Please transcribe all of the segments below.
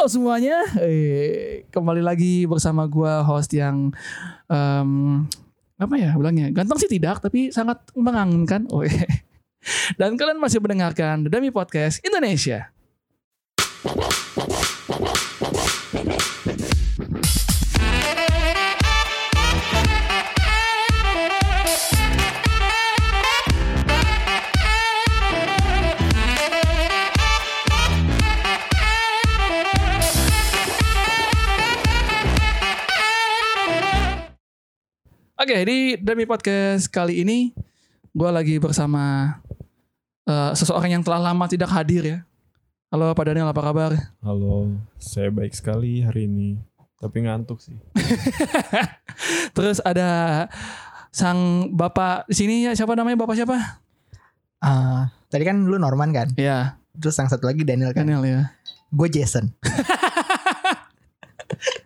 Halo semuanya, eh, kembali lagi bersama gua host yang em, apa ya bilangnya ganteng sih tidak, tapi sangat mengangenakan. Oh, iya. Dan kalian masih mendengarkan The Dami Podcast Indonesia. Oke, di Demi Podcast kali ini gue lagi bersama eh, seseorang yang telah lama tidak hadir ya. Halo Pak Daniel, apa kabar? Halo, saya baik sekali hari ini. Tapi ngantuk sih. Terus ada sang bapak di sini ya siapa namanya bapak siapa? Ah, tadi kan lu Norman kan? Ya, Terus yang satu lagi Daniel kan? Daniel ya. Gue Jason.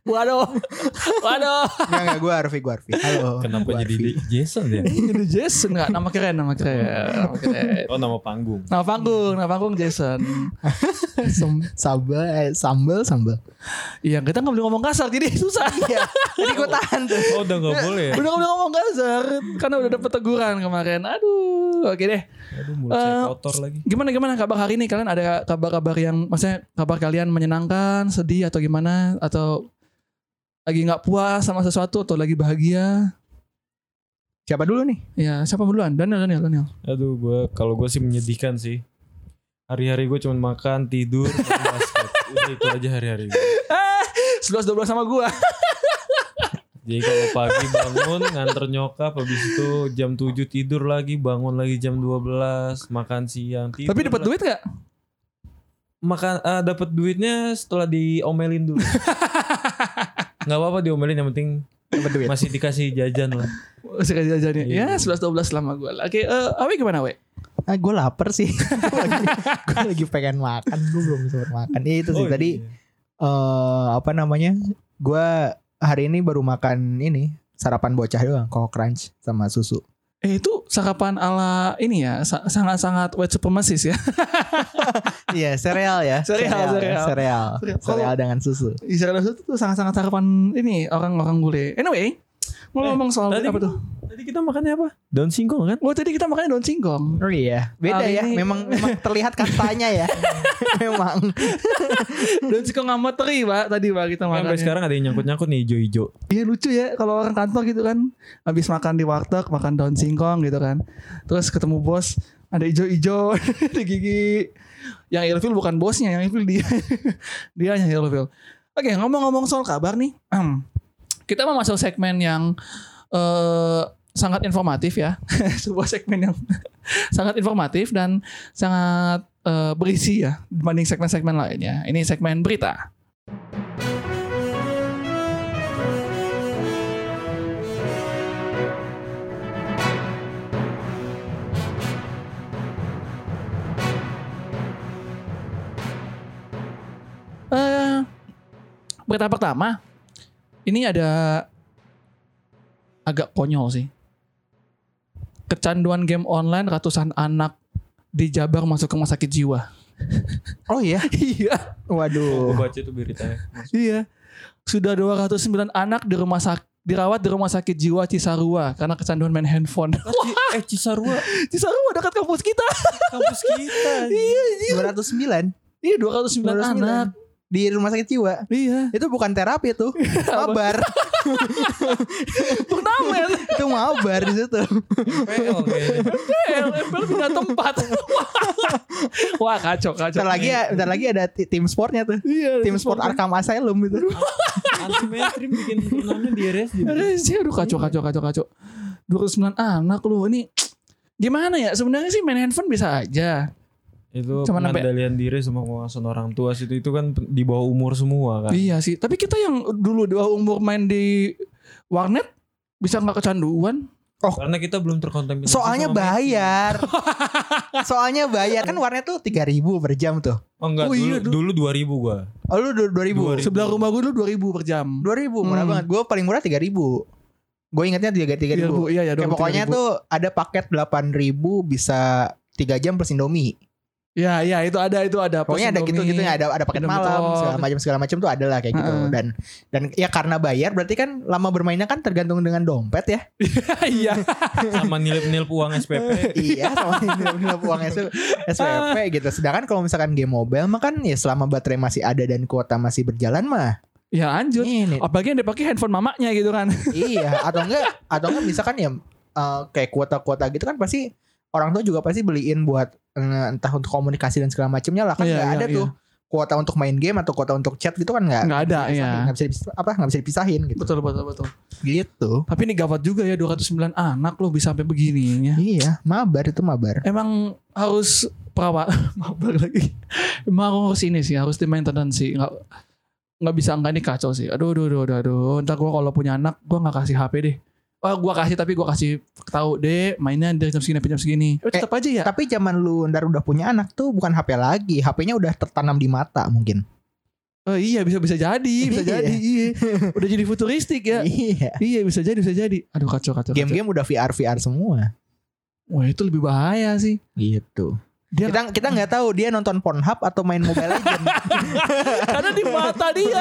Waduh, waduh. Enggak enggak gue Arfi, gue Arfi. Halo. Kenapa gua jadi Arfi. di- Jason ya? Ini Jason nggak nama keren, nama keren, nama keren. Oh nama panggung. Nama panggung, nama panggung Jason. Sam- sambal eh, sambal sambal. Iya, kita nggak boleh ngomong kasar, jadi susah. Iya. Jadi gue tahan tuh. Oh udah nggak boleh ya? Udah nggak boleh ngomong kasar, karena udah dapet teguran kemarin. Aduh, oke deh. Aduh mulut saya Eh, kotor lagi. Gimana gimana kabar hari ini? Kalian ada kabar-kabar yang maksudnya kabar kalian menyenangkan, sedih atau gimana? Atau lagi nggak puas sama sesuatu atau lagi bahagia? Siapa dulu nih? Ya, siapa duluan? Daniel, Daniel, Daniel. Aduh gue kalau gue sih menyedihkan sih. Hari-hari gue cuma makan, tidur, main basket. Udah itu aja hari-hari gue. Sebelas dua belas sama gua. Jadi kalau pagi bangun nganter nyokap habis itu jam 7 tidur lagi, bangun lagi jam 12, makan siang, tidur. Tapi dapat duit nggak? makan ah, dapat duitnya setelah diomelin dulu. Nggak apa-apa diomelin yang penting Dapat duit. masih dikasih jajan lah. Sekali jajannya. Iya. Ya, sebelas dua belas sama gua. Oke, eh Awe gimana, We? Ah, gue lapar sih. gue lagi, gua lagi pengen makan. Gue belum sempat makan. Iya, itu sih Oh, tadi iya. eh apa namanya? Gue hari ini baru makan ini sarapan bocah doang, kok crunch sama susu. Eh itu sarapan ala ini ya, sa- sangat-sangat white supremacist ya. Iya, sereal ya. Sereal, sereal. Sereal. Sereal. Sereal dengan susu. Israel itu tuh sangat-sangat sarapan ini orang-orang bule. Anyway, ngomong-ngomong soal tadi apa tuh? Tadi kita makannya apa? Daun singkong kan? Oh tadi kita makannya daun singkong. Oh iya, beda Hari ya. ini- Memang memang terlihat kastanya ya. memang. daun singkong sama teri pak tadi pak kita Sampai makan. sekarang ada yang nyangkut-nyangkut nih hijau-hijau. Iya lucu ya kalau orang kantor gitu kan, habis makan di warteg makan daun singkong gitu kan, terus ketemu bos ada ijo-ijo di gigi. Yang ilfil bukan bosnya, yang ilfil dia, dia yang ilfil. Oke ngomong-ngomong soal kabar nih, kita mau masuk segmen yang eh, sangat informatif ya, sebuah segmen yang sangat informatif dan sangat eh, berisi ya dibanding segmen-segmen lainnya. Ini segmen berita. Eh, berita pertama, ini ada agak konyol sih. Kecanduan game online ratusan anak di Jabar masuk ke rumah sakit jiwa. Oh iya. iya, Oh, Waduh. gue baca itu beritanya. iya. Sudah 209 anak di rumah sakit dirawat di rumah sakit jiwa Cisarua karena kecanduan main handphone. eh Cisarua Cisarua dekat kampus kita. kampus kita. iya, 209 iya 209, 209. anak. Di rumah sakit jiwa. Iya. Itu bukan terapi tuh. Mabar. Bernama ya. itu mabar di situ. PL kayaknya. LMPL pindah tempat. Wah kacau kacau. Bentar lagi ya, bentar lagi ada ti- tim sportnya tuh. Iya, Tim sport Arkham Asylum itu. Anti mainstream bikin turnamen di RSJ. sih aduh kacau kacau kacau kacau. 29 anak lu ini gimana ya sebenarnya sih main handphone bisa aja. Itu Cuman sampai- pengendalian diri sama pengawasan orang tua situ itu kan di bawah umur semua kan. Iya sih. Tapi kita yang dulu di bawah umur main di warnet bisa nggak kecanduan? Karena kita belum terkontaminasi. Soalnya bayar. Soalnya bayar kan warnet tuh 3000 per jam tuh. Oh enggak, Oh, iya, dulu, dulu 2000 gua. Oh lu du- 2000. 2000. Sebelah rumah gue dulu 2000 per jam. 2000 murah Hmm. banget. Gue paling murah 3000. Gue ingetnya 3 3000. Iya iya Kayak pokoknya 3.000. tuh ada paket 8000 bisa 3 jam plus Indomie. Ya, ya itu ada itu ada. Pokoknya ada Indomie. ya ada ada paket Indomie malam segala macam segala macam tuh ada lah kayak gitu Heeh. dan dan ya karena bayar berarti kan lama bermainnya kan tergantung dengan dompet ya Iya. Sama nilip-nilip uang SPP. iya sama nilai uang S- SPP gitu sedangkan kalau misalkan game mobile mah kan ya selama baterai masih ada dan kuota masih berjalan mah Ya lanjut. ini Apalagi yang dipakai handphone mamanya gitu kan. iya atau enggak atau enggak misalkan ya eh, kayak kuota-kuota gitu kan pasti orang tua juga pasti beliin buat eh, entah untuk komunikasi dan segala macamnya lah kan Iya, nggak iya, ada iya. tuh kuota untuk main game atau kuota untuk chat gitu kan nggak Nggak ada, iya. nggak bisa dipis- apa nggak bisa dipisahin gitu Betul betul betul. gitu Tapi ini gawat juga ya 209 anak loh bisa sampai begini ya. iya mabar itu mabar Emang harus perawat mabar lagi. Emang harus ini sih harus di maintenance sih. Nggak nggak bisa enggak ini kacau sih. Aduh aduh aduh aduh. aduh. Ntar gue kalau punya anak gue nggak kasih HP deh. Wah gue kasih tapi gue kasih tahu deh mainnya dari jam segini sampai jam segini. Eh, tetap aja ya. tapi zaman lu ndar udah punya anak tuh bukan HP lagi HP-nya udah tertanam di mata mungkin Oh, iya bisa bisa jadi bisa Iya. jadi iya. Udah jadi futuristik ya. iya Iya bisa jadi bisa jadi. Aduh kacau kacau. kacau. game-game udah VR VR semua Wah itu lebih bahaya sih. gitu Dia kita kita nggak tahu dia nonton Pornhub atau main Mobile Legend karena di mata dia.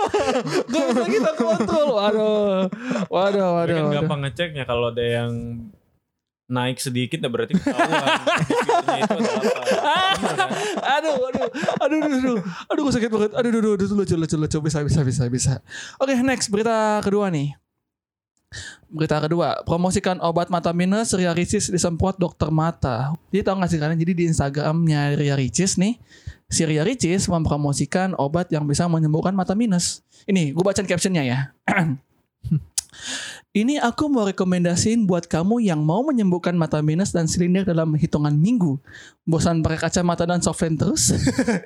Gak bisa kita kontrol. Waduh. Waduh, waduh. kan gampang ngeceknya kalau ada yang naik sedikit ya berarti ketahuan. Diskusinya itu ada apa. Iya kan? aduh, aduh, aduh, aduh, aduh, aduh, gue sakit banget. Aduh, aduh, aduh, aduh, lucu, lucu, lucu, bisa, bisa, bisa, bisa. Oke, next berita kedua nih. Berita kedua, promosikan obat mata minus Ria Ricis disemprot dokter mata. Jadi tau gak sih kalian? Jadi di Instagramnya Ria Ricis nih, si Ria Ricis mempromosikan obat yang bisa menyembuhkan mata minus. Ini, gue bacain captionnya ya. Ini aku mau rekomendasiin buat kamu yang mau menyembuhkan mata minus dan silinder dalam hitungan minggu. Bosan pakai kacamata dan softland terus?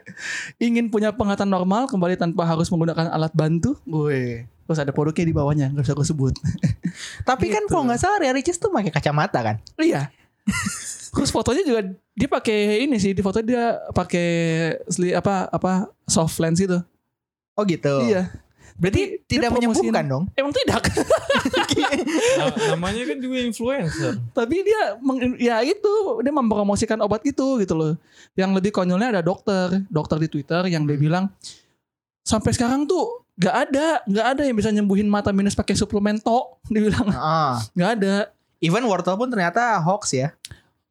Ingin punya penglihatan normal kembali tanpa harus menggunakan alat bantu? Gue. Terus ada produknya di bawahnya, nggak bisa aku sebut. tapi kan Gitu. kalau nggak salah Ria Ricis tuh pakai kacamata kan iya. Terus fotonya juga dia pakai ini sih, di foto dia pakai apa apa soft lens itu. oh gitu Iya. berarti tidak menyembuhkan dong Emang tidak. Namanya kan juga influencer. Tapi dia meng- ya itu dia mempromosikan obat itu gitu loh. Yang lebih konyolnya ada dokter, dokter di Twitter yang dia bilang sampai sekarang tuh nggak ada, nggak ada yang bisa nyembuhin mata minus pakai suplemen to. Dia bilang ah nggak ada. even wortel pun ternyata hoax ya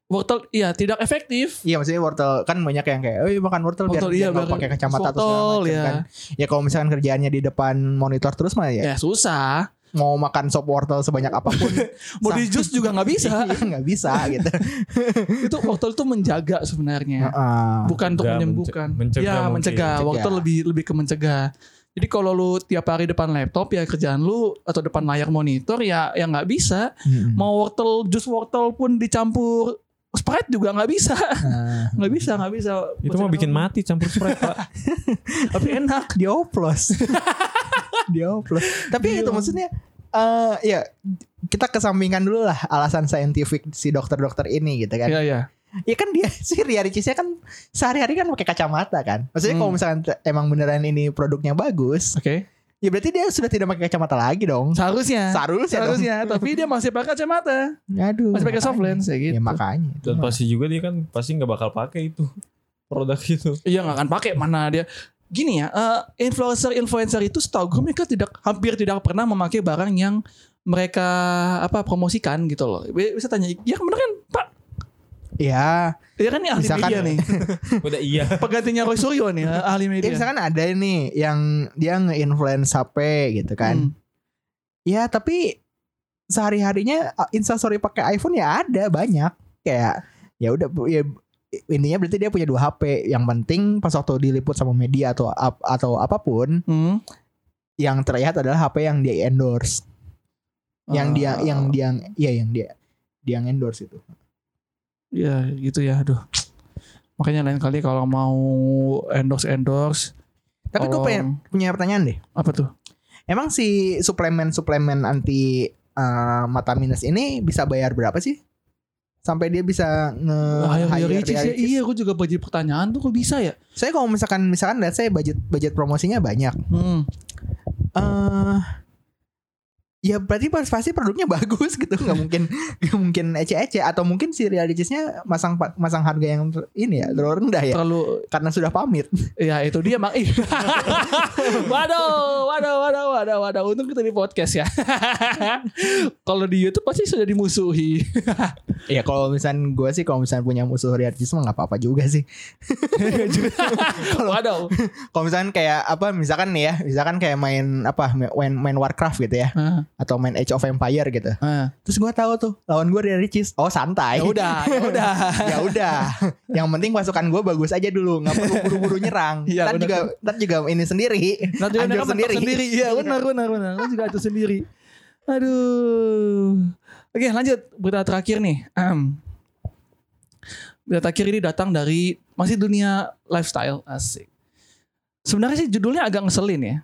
Wortel iya tidak efektif. Iya maksudnya wortel kan banyak yang kayak, oh iya makan wortel, Wortel, biar, iya, biar nggak biar- pakai kacamata atau segala wortel, macam ya. kan. Ya kalau misalkan kerjaannya di depan monitor terus mah ya, Ya susah. Mau makan sop wortel sebanyak apa pun, Mau di jus juga nggak bisa. Iya, nggak bisa gitu. itu wortel tuh menjaga sebenarnya. Heeh. Bukan untuk menyembuhkan. mencegah ya mungkin. mencegah. Wortel lebih lebih ke mencegah. Jadi kalau lu tiap hari depan laptop ya kerjaan lu atau depan layar monitor ya ya nggak bisa. Mm-mm. mau wortel jus wortel pun dicampur Sprite juga nggak bisa Nah, nggak bisa nggak bisa Itu mah bikin mati campur Sprite, Pak. tapi enak dioplos. Dioplos. Tapi itu maksudnya eh ya kita kesampingkan dulu lah alasan saintifik si dokter-dokter ini gitu kan. Iya iya Ya kan dia si Ria Ricisnya kan sehari-hari kan pakai kacamata kan. Maksudnya Hmm. kalau misalkan te- emang beneran ini produknya bagus, oke ya berarti dia sudah tidak pakai kacamata lagi dong. seharusnya Seharusnya dong. seharusnya tapi dia masih pakai kacamata Aduh. masih pakai soft lens ya gitu Ya makanya. Dan pasti juga dia kan pasti nggak bakal pakai itu produk itu. iya nggak akan pakai mana dia gini ya influencer influencer itu setahu gue mereka tidak hampir tidak pernah memakai barang yang mereka apa promosikan gitu loh bisa tanya ya bener kan pak Ya, ya kan ini ahli Misalkan- media nih Udah iya. penggantinya Roy Suryo nih ahli ya media misalkan ada nih yang dia nge-influence HP gitu kan. Hmm. Ya tapi sehari-harinya uh, instastory pakai iPhone ya ada banyak. Kayak ya udah bu- ya intinya berarti dia punya dua HP. Yang penting pas waktu diliput sama media atau ap- atau apa pun Hmm. yang terlihat adalah HP yang dia endorse. Yang dia Ah. yang dia ya yang dia dia yang endorse itu. Ya gitu ya aduh Makanya lain kali kalau mau endorse-endorse Tapi gue pengen punya pertanyaan deh. Apa tuh? Emang si suplemen-suplemen anti uh, mata minus ini bisa bayar berapa sih? Sampai dia bisa nge Hire Ria ya? Iya gue juga bagi pertanyaan tuh kok bisa ya Saya kalau misalkan misalkan lihat saya budget budget promosinya banyak. hmm. eh Ya berarti pas- pasti produknya bagus gitu nggak mungkin nggak mungkin ece-ece atau mungkin si realistisnya masang masang harga yang ini ya terlalu rendah ya Terlalu karena sudah pamit. Ya itu dia mak. Ih. waduh, waduh, waduh, waduh, waduh. Untung kita di podcast ya. Kalau di YouTube pasti sudah dimusuhi. Ya kalau misalnya gue sih kalau misalnya punya musuh realistis mah nggak apa-apa juga sih. waduh. Kalau misalkan kayak apa misalkan nih ya misalkan kayak main apa main main Warcraft gitu ya Ah, atau main Age of Empire gitu. ah. Terus gue tahu tuh lawan gue realistis. Oh santai. Ya udah, ya udah. ya udah. Yang penting pasukan gue bagus aja dulu, nggak perlu buru-buru nyerang. Iya, ntar juga, ntar juga ini sendiri. Nanti Hancur mereka mentok sendiri. Iya benar benar benar. Lu juga itu sendiri. Aduh. Oke lanjut berita terakhir nih. Ahem. Berita terakhir ini datang dari masih dunia lifestyle asik. Sebenarnya sih judulnya agak ngeselin ya.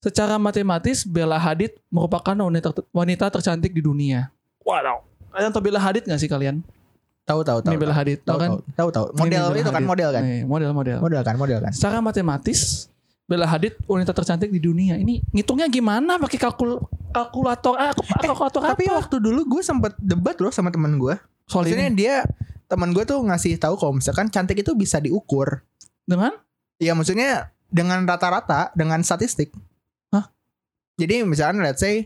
Secara matematis Bella Hadid merupakan wanita wanita tercantik di dunia. Wow. Kalian tahu Bella Hadid gak sih kalian? Tahu tahu tahu. Ini Bella Hadid, Tahu tahu kan? tahu tahu tahu. Ini Model Bella itu kan model kan. Nih, model-model. Model kan model kan. Secara matematis Bella Hadid wanita tercantik di dunia. Ini ngitungnya gimana? Pakai kalkul kalkulator ah, kalkulator Tapi apa? waktu dulu gue sempet debat loh sama teman gue. Soal Maksudnya ini dia teman gue tuh ngasih tahu kalau misalkan cantik itu bisa diukur. dengan Iya maksudnya dengan rata-rata dengan statistik. Jadi misalkan let's say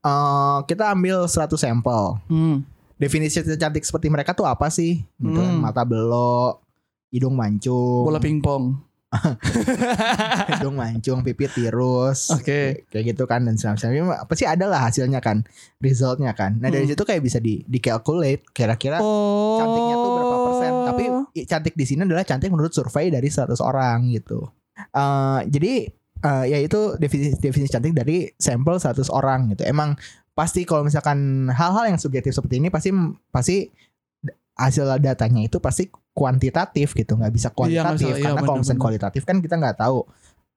eh, kita ambil 100 sampel. hmm. Definisi cantik seperti mereka tuh apa sih? Gitu kan, Hmm. Mata belok, hidung mancung, bola pingpong. hidung mancung, pipi tirus. Oke. Kayak- Kayak gitu kan dan sebagainya. Pasti ada lah hasilnya kan, resultnya kan. Nah dari Hmm. situ kayak bisa di di calculate kira-kira Oh. cantiknya tuh berapa persen. Tapi cantik di sini adalah cantik menurut survei dari 100 orang gitu. Eh jadi eh, ya itu definisi definisi cantik dari sampel 100 orang gitu. Emang pasti kalau misalkan hal-hal yang subjektif seperti ini pasti pasti hasil datanya itu pasti kuantitatif gitu, nggak bisa Iya, kualitatif bisa. Iya, karena kalau misalnya kualitatif kan kita nggak tahu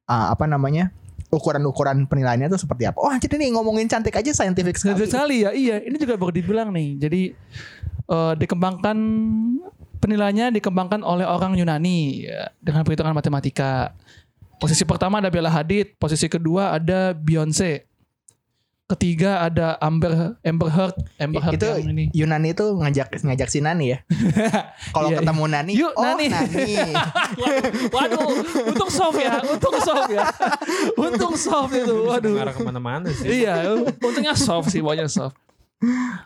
eh, apa namanya ukuran-ukuran penilaiannya tuh seperti apa. Oh, jadi nih ngomongin cantik aja scientific Sekali sekali. sekali ya, iya. Ini juga baru dibilang nih. Jadi eh, dikembangkan penilaiannya dikembangkan oleh orang Yunani ya, dengan perhitungan matematika. Posisi pertama ada Bella Hadid, posisi kedua ada Beyonce. Ketiga ada Amber Amber Heard, Amber Heard Itu yang ini. Yunani tuh ngajak ngajak si Nani ya. Kalau Iya, ketemu Nani, Yuk, oh Nani." Nani. Waduh, untung soft ya, untung soft ya, untung soft itu. Waduh. Mengarah ke mana-mana sih. Iya, untungnya soft sih, pokoknya soft.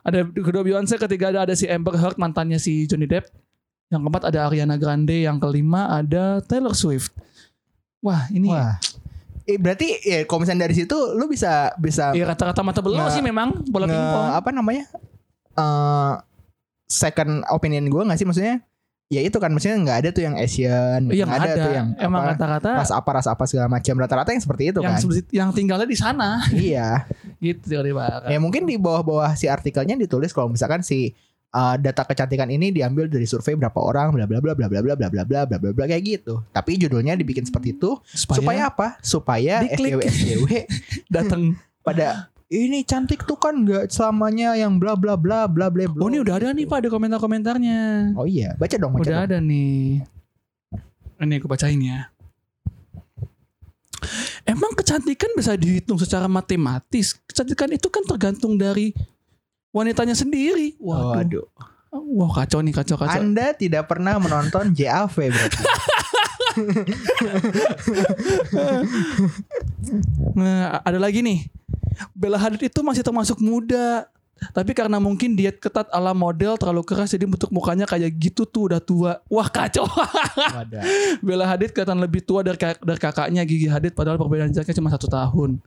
Ada kedua Beyonce, ketiga ada, ada si Amber Heard mantannya si Johnny Depp. Yang keempat ada Ariana Grande, yang kelima ada Taylor Swift. Wah, ini Wah. Eh, berarti ya kalau misalnya dari situ lu bisa bisa ya rata-rata mata belau Nge- sih memang bola nge- pingpong. apa namanya? eh second opinion gue gak sih maksudnya? Ya itu kan maksudnya nggak ada tuh yang Asian, Iya, nggak ada. tuh yang Emang apa, rata-rata ras apa ras apa segala macam rata-rata yang seperti itu yang kan. sebesi- yang tinggalnya di sana iya. gitu di Ya mungkin di bawah-bawah si artikelnya ditulis kalau misalkan si uh, data kecantikan ini diambil dari survei berapa orang bla bla bla bla bla bla bla bla bla bla bla bla kayak gitu. Tapi judulnya dibikin seperti itu supaya, apa? Supaya. SJW SJW datang. pada ini cantik tuh kan nggak selamanya yang bla bla bla bla bla bla. Oh ini udah ada nih pak, ada komentar-komentarnya. Oh iya, baca dong baca. Udah dong. ada nih. Ini aku bacain ya. Emang kecantikan bisa dihitung secara matematis? Kecantikan itu kan tergantung dari wanitanya sendiri. Waduh. Waduh. Wah kacau nih kacau kacau. Anda tidak pernah menonton JAV berarti. Nah, ada lagi nih. Bella Hadid itu masih termasuk muda. Tapi karena mungkin diet ketat ala model terlalu keras jadi bentuk mukanya kayak gitu tuh udah tua. Wah kacau. Bella Hadid kelihatan lebih tua dari, dari kakaknya Gigi Hadid padahal perbedaan jaraknya cuma satu tahun.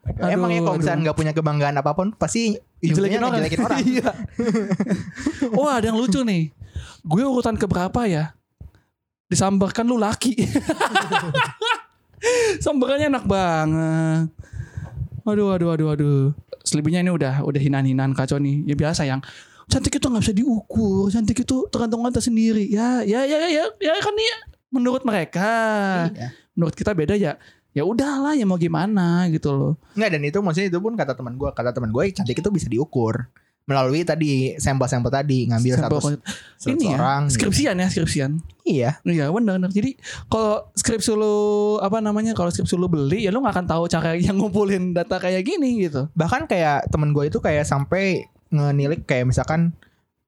Aduh, Emangnya kalau misalnya nggak punya kebanggaan apa pun pasti ujungnya ngejelekin orang. Iya. Wah ada yang lucu nih. Gue urutan keberapa ya? Disambarkan lu laki. Sambarannya enak banget. Aduh, aduh, aduh, aduh. Selebihnya ini udah udah hinaan-hinaan kacau nih. Ya biasa yang cantik itu nggak bisa diukur. Cantik itu tergantung anda sendiri. Ya, ya, ya, ya, ya kan ya. Menurut mereka, Iya. menurut kita beda ya. Ya udahlah, ya mau gimana gitu loh. Enggak dan itu maksudnya itu pun kata teman gue, kata teman gue cantik itu bisa diukur. melalui tadi sampel-sampel tadi ngambil Sampel satu, satu ini ya, orang. gitu. skripsian ya skripsian. Iya. Iya benar benar. Jadi kalau skripsi lu apa namanya kalau skripsi lu beli ya lu nggak akan tahu cara yang ngumpulin data kayak gini gitu. Bahkan kayak temen gue itu kayak sampai ngenilik kayak misalkan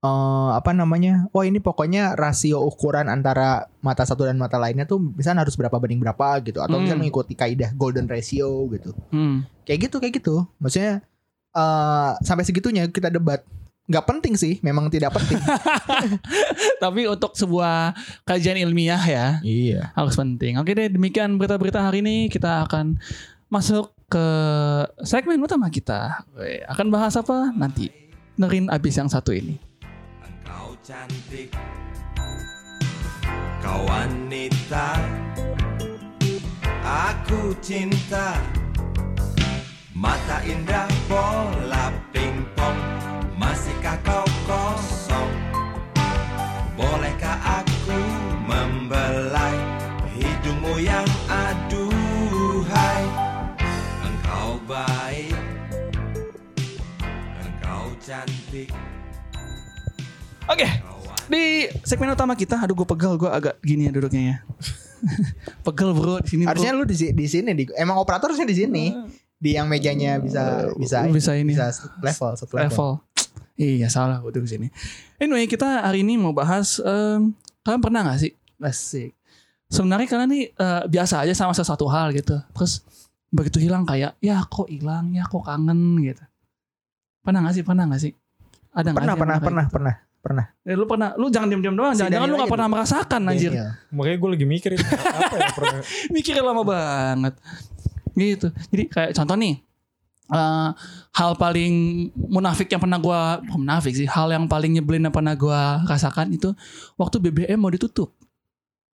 eh apa namanya? Oh ini pokoknya rasio ukuran antara mata satu dan mata lainnya tuh misalnya harus berapa banding berapa gitu atau Hmm. misalnya mengikuti kaidah golden ratio gitu. Hmm. Kayak gitu kayak gitu. Maksudnya eh sampai segitunya kita debat. Nggak penting sih, memang tidak penting. Tapi untuk sebuah kajian ilmiah ya iya. harus penting. Oke deh demikian berita-berita hari ini kita akan masuk ke segmen utama kita. Akan bahas apa nanti? Dengerin abis yang satu ini. Cantik. Kau wanita Aku cinta. Mata indah bola pingpong. Masihkah kau kosong? Bolehkah aku membelai Hidungmu yang aduhai? Engkau baik Engkau cantik Oke, di segmen utama kita, aduh gue pegel, gue agak gini ya duduknya ya. pegel bro di sini. bro. Harusnya lu di di sini di emang operator harusnya di sini. Di yang mejanya bisa bisa bisa ini bisa level satu level. level. Iya salah gue duduk sini. Anyway kita hari ini mau bahas, em, kalian pernah gak sih? Asik. Sebenarnya kalian nih eh, biasa aja sama sesuatu hal gitu. Terus begitu hilang kayak, ya kok hilang, ya kok kangen gitu. Pernah gak sih? Pernah gak sih? Ada Pernah sih yang pernah kayak pernah gitu? pernah pernah. Eh, lu pernah, lu jangan diam-diam doang. Si Jangan-jangan lu gak pernah dulu. merasakan anjir. Daniel. Makanya gue lagi mikirin apa ya pernah. mikirnya lama banget gitu jadi kayak contoh nih eh, hal paling munafik yang pernah gua bukan munafik sih hal yang paling nyebelin yang pernah gua rasakan itu waktu BBM mau ditutup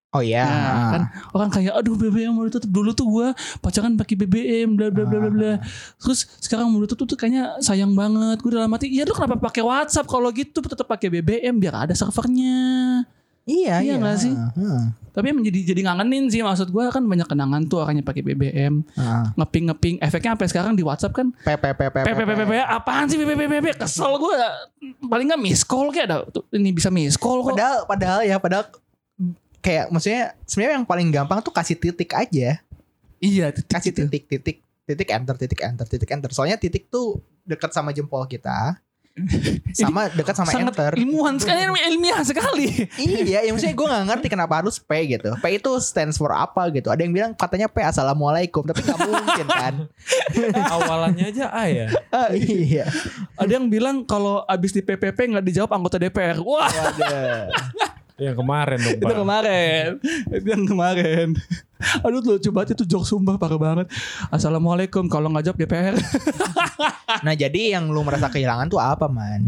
Oh iya. Nah, kan orang kayak aduh BBM mau ditutup dulu tuh gua pacaran pakai BBM bla bla bla bla bla terus sekarang mau ditutup tuh kayaknya sayang banget gue dalam hati ya lu kenapa pakai WhatsApp kalau gitu tetap pakai BBM biar ada servernya Iya, Iya iya. nggak sih? Heeh. tapi menjadi jadi ngangenin sih maksud gua kan banyak kenangan tuh orangnya pakai BBM Heeh. ngeping ngeping efeknya sampai sekarang di WhatsApp kan PPPP. PPPPP apaan sih PPPPP kesel gue paling nggak miss call kayak ada ini bisa miss call kok Padahal padahal ya padahal kayak maksudnya sebenarnya yang paling gampang tuh kasih titik aja. iya titik Kasih gitu. titik titik titik enter titik enter titik enter. Soalnya titik tuh dekat sama jempol kita. Sama dekat sama sangat enter. ilmuwan sekali ilmiah sekali iya, ya maksudnya gue gak ngerti kenapa harus P gitu. P itu stands for apa gitu. Ada yang bilang katanya P assalamualaikum, tapi gak mungkin kan. Awalannya aja A ya. iya. ada yang bilang kalau abis di PPP nggak dijawab anggota DPR wah Waduh. Yang kemarin dong itu kemarin. Itu yang kemarin. Aduh lucu banget itu jok sumpah parah banget. Assalamualaikum kalau nggak jawab DPR Nah jadi yang lu merasa kehilangan tuh apa man?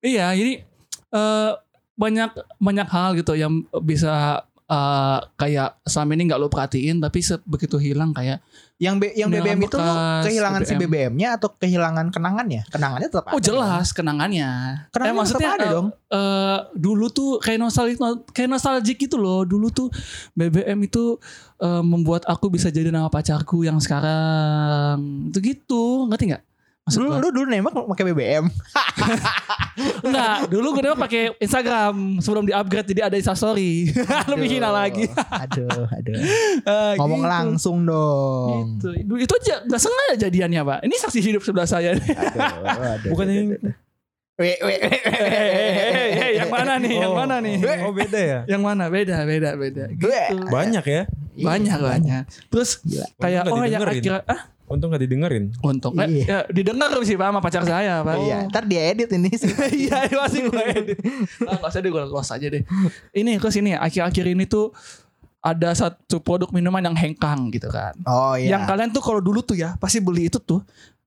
Iya, jadi eh banyak banyak hal gitu yang bisa eh, kayak selama ini nggak lo perhatiin, tapi begitu hilang kayak Yang B, yang BBM itu bekas kehilangan si BBM. BBM-nya atau kehilangan kenangannya? Kenangannya tetap oh ada. jelas kenangannya. Kenangannya tetap ada eh, dong. eh, dulu tuh kayak nostalgia kayak nostalgic gitu loh. Dulu tuh BBM itu eh, membuat aku bisa jadi nama pacarku yang sekarang. Itu gitu, ngerti nggak? Maksud Dulu gua? lu dulu nembak pakai BBM. Enggak, dulu gue dulu pakai Instagram sebelum di-upgrade jadi ada Instastory. Lebih hina lagi. aduh, aduh. Ah, Ngomong gitu. langsung dong. Gitu. Itu aja nggak sengaja jadiannya pak. Ini saksi hidup sebelah saya. Aduh, aduh. Bukan yang Hei, hei, hei, hei, yang mana nih? Yang Oh. mana nih? Oh beda ya. Yang mana? Beda, beda, beda. Gitu. Banyak ya. Banyak banyak. Terus Gila. kayak oh yang akhirnya ah Untung gak didengerin. untung eh, Iya. ya, didengar sih pak sama pacar saya pak. Iya, ntar dia edit ini sih. Iya masih gue edit. Ah, gak usah deh gue close aja deh. Ini terus ini akhir-akhir ini tuh ada satu produk minuman yang hengkang gitu kan. Oh iya. Yang kalian tuh kalau dulu tuh ya pasti beli itu tuh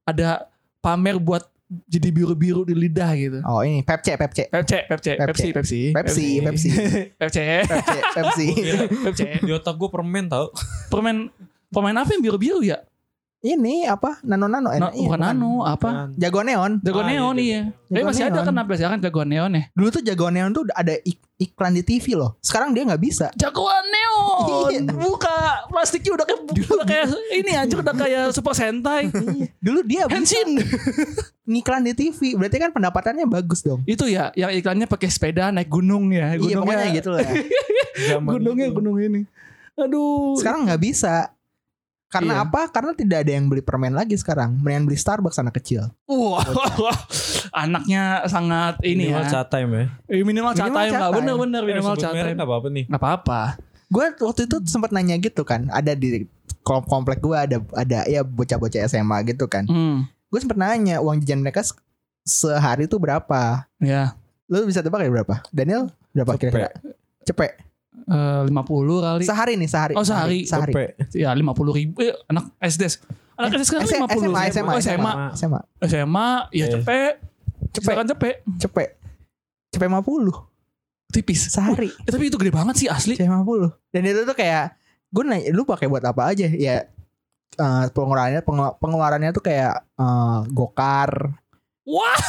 ada pamer buat jadi biru-biru di lidah gitu. Oh ini Pepce, Pepce. Pepsi, Pepsi, Pepsi, Pepsi, Pepsi, Pepsi. Pepsi, Pepce, Pepsi. Pepsi. di otak gue permen tau. Permen, permen apa yang biru-biru ya? Ini apa? Nano nano. Na- iya, bukan nano, apa? Jagoan neon. Jagoan Ah, iya, neon iya. Tapi Jagoan masih ada kan sekarang jagoan neon ya. Dulu tuh jagoan neon tuh ada ik- iklan di TV loh. Sekarang dia nggak bisa. Jagoan neon. Iya. Buka plastiknya udah kayak udah kayak ini aja udah kayak Super Sentai. Dulu dia bisa Henshin. ngiklan di TV. Berarti kan pendapatannya bagus dong. Itu ya yang iklannya pakai sepeda naik gunung ya. Iya Gunungnya pokoknya gitu lah. Zaman Gunungnya itu. gunung ini. Aduh. Sekarang nggak bisa. Karena Iya. apa? Karena tidak ada yang beli permen lagi sekarang. Mendingan beli Starbucks anak kecil. Wah, anaknya sangat ini Minimal ya. chat time ya. Eh, minimal chat Minimal time chat lah. time. Bener-bener minimal chat time. nggak apa-apa nih. Gak apa-apa. Gue waktu itu sempat nanya gitu kan. Ada di kom- komplek gue ada ada ya bocah-bocah SMA gitu kan. Hmm. Gue sempat nanya uang jajan mereka se- sehari itu berapa? Ya. Lu bisa tebak ya berapa? Daniel berapa Cepet. kira-kira? Cepet. Eh, 50 kali. Sehari nih sehari. Oh, sehari. Sehari. Cepet. ya 50 ribu. Eh, anak SD. Anak SD sekarang S- 50. SMA, SMA, Oh, SMA. SMA. SMA. Ya Eh. cepet. Cepet. Silakan cepet. Cepet. Cepet 50 Tipis. sehari. Eh, tapi itu gede banget sih asli. Cepet 50. Dan itu tuh kayak gue nanya lu pakai buat apa aja? Ya eh, pengeluarannya pengelu- pengeluarannya tuh kayak eh, gokar. Wah,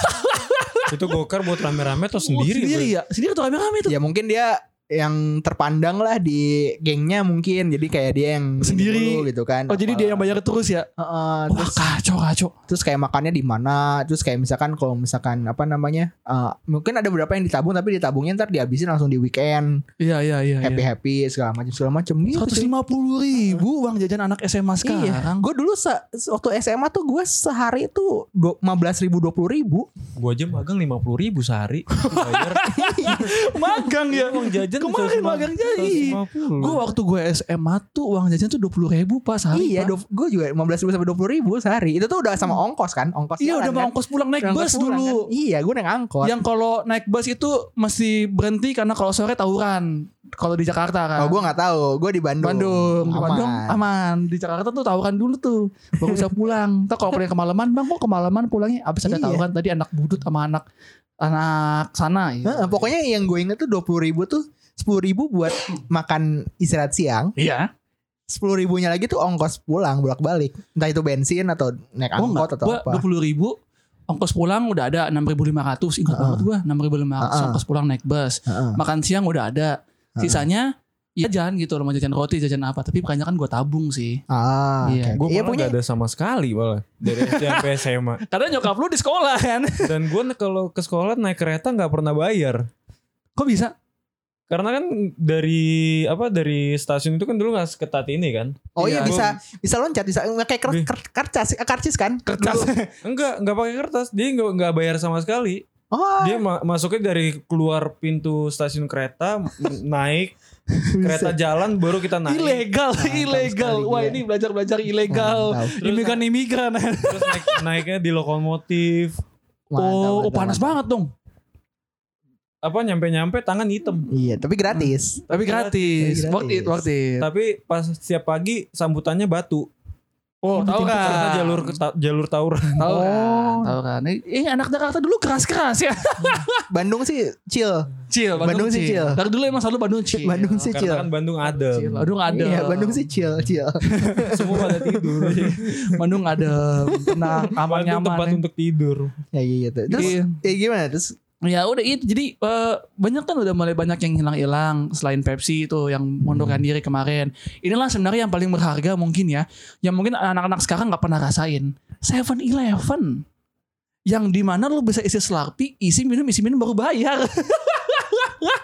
Itu gokar buat rame-rame atau sendiri? sendiri Bro? ya. Sendiri tuh rame-rame tuh. Ya mungkin dia yang terpandang lah di gengnya mungkin jadi kayak dia yang Sendiri. dulu gitu kan Oh, jadi dia yang bayar terus ya. Heeh, Wah, terus kacau kacau. terus kayak makannya di mana terus kayak misalkan kalau misalkan apa namanya eh, mungkin ada beberapa yang ditabung tapi ditabungnya ntar dihabisin langsung di weekend Iya, iya, iya. happy happy segala macam segala macam gitu Seratus lima puluh ribu uang jajan anak SMA Iya, sekarang. gue dulu se- waktu SMA tuh gue sehari tuh lima belas ribu dua puluh ribu. Gua aja magang 50 ribu sehari. Bayar. magang ya. Uang jajan Kemarin magang jadi. Gue waktu gue SMA tuh uang jajan tuh dua puluh ribu pas sehari. iya, gue juga lima belas ribu sampai dua puluh ribu sehari. Itu tuh udah sama ongkos kan, ongkos. Iya jalan udah mau kan. ongkos pulang naik bus dulu. kan. Iya, gue naik angkot. Yang kalau naik bus itu mesti berhenti karena kalau sore tawuran. Kalau di Jakarta kan. Oh, gue nggak tahu. Gue di Bandung. Bandung, di Aman. Bandung aman. Di Jakarta tuh tawuran dulu tuh. Baru bisa pulang. Ntar kalau pulang kemalaman, bang kok kemalaman pulangnya? Abis ada Iya. tawuran tadi anak budut sama anak anak sana. Iya. Heeh, pokoknya yang gue inget tuh dua puluh ribu tuh sepuluh ribu buat makan istirahat siang. Iya. Sepuluh ribunya lagi tuh ongkos pulang bolak balik. Entah itu bensin atau naik Oh angkot enggak, atau gua apa. dua puluh ribu ongkos pulang udah ada enam ribu lima ratus ingat Heeh. banget gua enam ribu lima ratus ongkos pulang naik bus Heeh. makan siang udah ada sisanya ya jajan gitu loh mau jajan roti jajan apa tapi kebanyakan gua tabung sih Ah, Iya. oke. Gue Iya punya gak ada sama sekali malah dari SD sampai SMA. karena nyokap lu di sekolah kan Dan gue kalau ke sekolah naik kereta nggak pernah bayar. kok bisa Karena kan dari apa dari stasiun itu kan dulu nggak seketat ini kan. Oh iya, Iya. bisa bisa loncat bisa kayak ker, ker- karcis eh, karcis kan? kertas Enggak, enggak pakai kertas. Dia nggak nggak bayar sama sekali. Oh, Dia ma- masuknya dari keluar pintu stasiun kereta naik kereta jalan baru kita naik. ilegal Mantap ilegal wah ini belajar belajar ilegal imigran imigran Terus naik, naiknya di lokomotif. Mantap, oh, oh mantap, panas mantap. banget dong Apa nyampe-nyampe tangan hitam. Iya, tapi gratis. tapi gratis worth it worth it Tapi pas setiap pagi sambutannya batu. oh tahu kan jalur ta- jalur tawuran. tahu kan Oh. tahu kan eh anak Jakarta dulu keras keras ya Bandung sih chill. Chill, Bandung sih chill. Dari dulu emang selalu Bandung chill. Bandung sih chill. Karena kan Bandung adem. Chill. Bandung ada. Iya, Bandung sih chill, chill. Semua pada tidur. Bandung ada tenang, aman Bandung tempat nyaman. untuk tidur. ya iya gitu. Terus Iya. ya gimana? Terus Ya udah itu. Jadi eh, banyak kan udah mulai banyak yang hilang-hilang selain Pepsi itu yang mundurkan diri kemarin. Inilah sebenarnya yang paling berharga mungkin ya. Yang mungkin anak-anak sekarang nggak pernah rasain. Seven Eleven. Yang di mana lu bisa isi Slurpee, isi minum, isi minum baru bayar.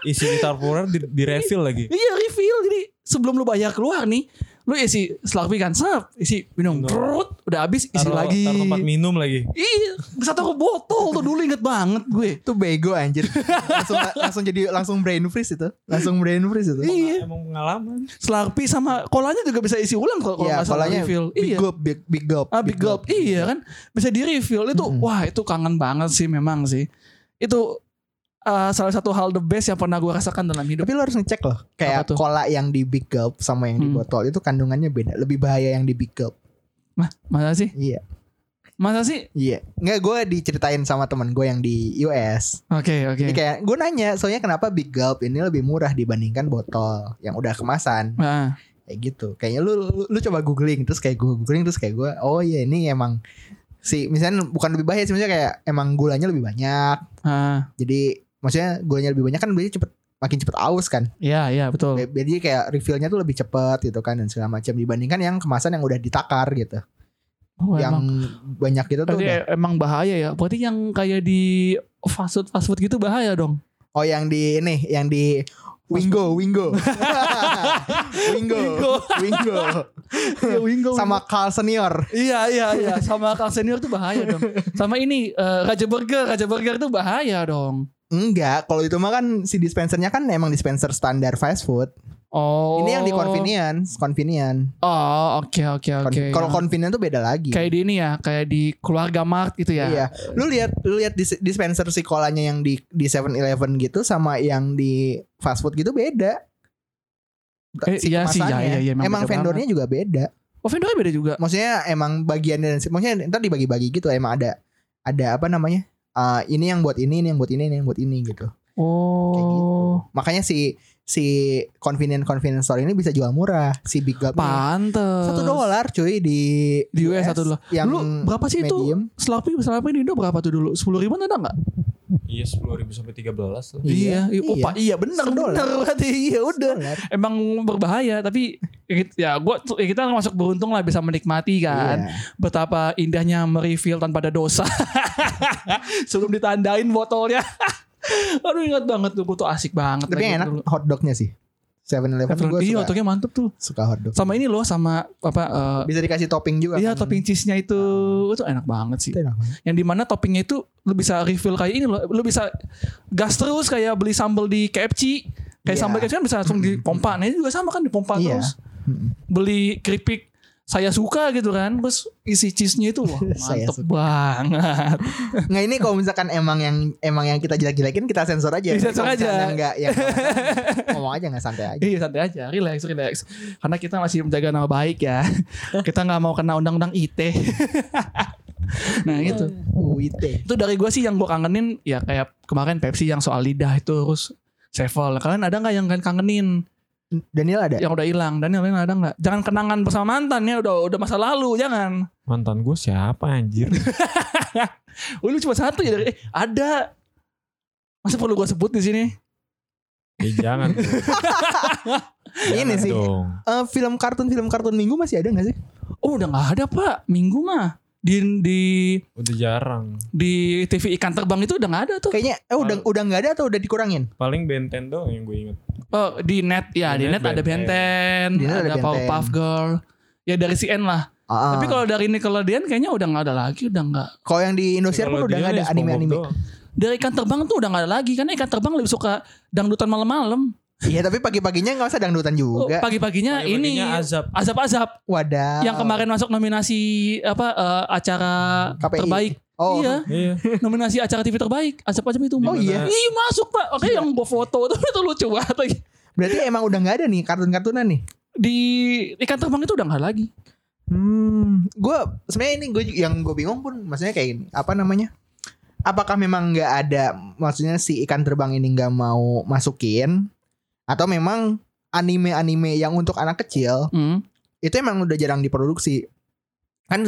Isi di, di refill lagi. Iya refill jadi sebelum lu bayar keluar nih, lu isi Slurpee kan, sep, isi minum. Brut, udah habis isi Taruh, lagi. taruh tempat minum lagi. Iya, bisa taruh botol tuh dulu inget banget gue. tuh bego anjir. langsung langsung jadi langsung brain freeze itu. Langsung brain freeze itu. Iya, Emang pengalaman. Slurpee sama kolanya juga bisa isi ulang kalau kalau Iya, kolanya refill. Big Iya. gulp, big, big gulp. Ah, big gulp. Iya kan, bisa di refill itu. Mm-mm. Wah itu kangen banget sih memang sih. Itu eh, salah satu hal the best yang pernah gue rasakan dalam hidup. Tapi lu harus ngecek loh. Kayak cola yang di big gulp sama yang di Hmm. botol itu kandungannya beda. Lebih bahaya yang di big gulp. Mah, masa sih? Iya. Masa sih? Iya. Nggak gue diceritain sama temen gue yang di US. Oke oke. Jadi kayak gue nanya soalnya kenapa big gulp ini lebih murah dibandingkan botol yang udah kemasan. Nah, kayak gitu kayaknya lu, lu lu coba googling terus kayak gue googling terus kayak gue oh iya ini emang si misalnya bukan lebih bahaya sih misalnya kayak emang gulanya lebih banyak Ah, jadi maksudnya gulanya lebih banyak kan berarti cepet makin cepet aus kan iya iya betul. Be- jadi kayak refillnya tuh lebih cepet gitu kan dan segala macam dibandingkan yang kemasan yang udah ditakar gitu Oh, yang emang. banyak gitu tuh udah- emang bahaya ya. Berarti yang kayak di fast food fast food gitu bahaya dong. oh yang di ini yang di Wingo Wingo Wingo Wingo Iya, Wingo. sama Carl Senior Iya iya iya sama Kang Senior tuh bahaya dong. Sama ini eh, Raja Burger, Raja Burger tuh bahaya dong. Enggak kalau itu mah kan si dispensernya kan emang dispenser standar fast food Oh. ini yang di convenience convenient Oh, oke oke Con- oke. kalau convenient tuh beda lagi kayak di ini ya, kayak di keluarga Mart gitu ya. Iya, lu lihat lu lihat dis- dispenser si kolanya yang di di 7-Eleven gitu sama yang di fast food gitu beda. Eh, iya sih, iya, kemasannya. iya, iya, emang emang vendornya juga beda. Oh, vendornya beda juga. Maksudnya emang bagiannya dan maksudnya ntar dibagi-bagi gitu emang ada ada apa namanya? Ah, ini yang buat ini, ini yang buat ini, ini yang buat ini gitu. Kayak gitu. Oh. Makanya si si convenient convenience store ini bisa jual murah. Si Big ini. Pantes. Satu dolar cuy di Di US satu dolar. Yang Dulu berapa sih itu? medium. Slurpee, Slurpee di Indo berapa tuh dulu? Sepuluh ribuan ada nggak? Iya sepuluh ribu sampai tiga belas lah. Iya, iya. Iya. Pak, iya bener, bener berarti. Iya udah. Dolar. Emang berbahaya tapi ya gua tuh- ya kita masuk beruntung lah bisa menikmati kan. Iya. Betapa indahnya merefill tanpa ada dosa. Sebelum ditandain botolnya. Aduh ingat banget tuh, gua tuh asik banget. Tapi enak dulu. hotdognya sih. 7-Eleven gue Iya, suka, hotdognya mantep tuh. suka hotdog. Sama ini loh, sama apa? eh, Bisa dikasih topping juga. Iya kan. topping cheese-nya itu itu enak banget sih. Itu enak banget. Yang di mana toppingnya itu lu bisa refill kayak ini loh, lu bisa gas terus kayak beli sambal di KFC. Kayak Iya. sambal KFC kan bisa langsung dipompa. Nah ini juga sama kan dipompa Iya. terus. Mm-mm. Beli keripik saya suka gitu kan. Terus isi cheese-nya itu wah mantep banget. Nggak ini kalau misalkan emang yang emang yang kita jelek-jelekin kita sensor aja. Disensor Kalau aja. Enggak yang ngomong aja nggak santai aja. Iya santai aja, relax, relax. Karena kita masih menjaga nama baik ya. kita nggak mau kena undang-undang ITE. nah itu. UIT. itu dari gue sih yang gue kangenin ya kayak kemarin Pepsi yang soal lidah itu terus Sevel kalian ada nggak yang kalian kangenin Daniel ada? yang udah hilang Daniel kalian ada nggak jangan kenangan bersama mantan ya udah udah masa lalu jangan Mantan gue siapa anjir? oh, lu cuma satu ya dari eh ada masa perlu gue sebut di sini Eh, jangan. Ini sih. Dong. Eh, film kartun film kartun minggu masih ada nggak sih? oh udah nggak ada pak minggu mah di di Udah jarang. di TV ikan terbang itu udah nggak ada tuh Kayaknya eh udah udah nggak ada atau udah dikurangin? Paling Benten doang yang gue inget. oh di net ya di, Di net, net ada Benten. Ada ada, Benten. Powerpuff Girl ya dari CN lah Ah, tapi kalau dari Nickelodeon kayaknya udah nggak ada lagi udah nggak kalau yang di Indosiar pun udah nggak ada ya anime-anime. dari ikan terbang tuh udah gak ada lagi karena ikan terbang lebih suka dangdutan malam-malam. Iya tapi pagi-paginya nggak usah dangdutan Oh, juga. Pagi-paginya ini Pagi-paginya azab. azab-azab Wadah. yang kemarin masuk nominasi apa eh, acara KPI. terbaik. Oh Iya, Iya. nominasi acara TV terbaik. Azab-azab itu. Oh, iya. Iya masuk pak. Oke yang bawa foto itu, itu lucu banget lagi. Berarti emang udah nggak ada nih kartun-kartunan nih. Di ikan terbang itu udah gak lagi. Hmm, gue sebenarnya ini gue yang gue bingung pun, maksudnya kayak gini, apa namanya? Apakah memang nggak ada, maksudnya si ikan terbang ini nggak mau masukin, atau memang anime-anime yang untuk anak kecil Hmm. itu emang udah jarang diproduksi? Kan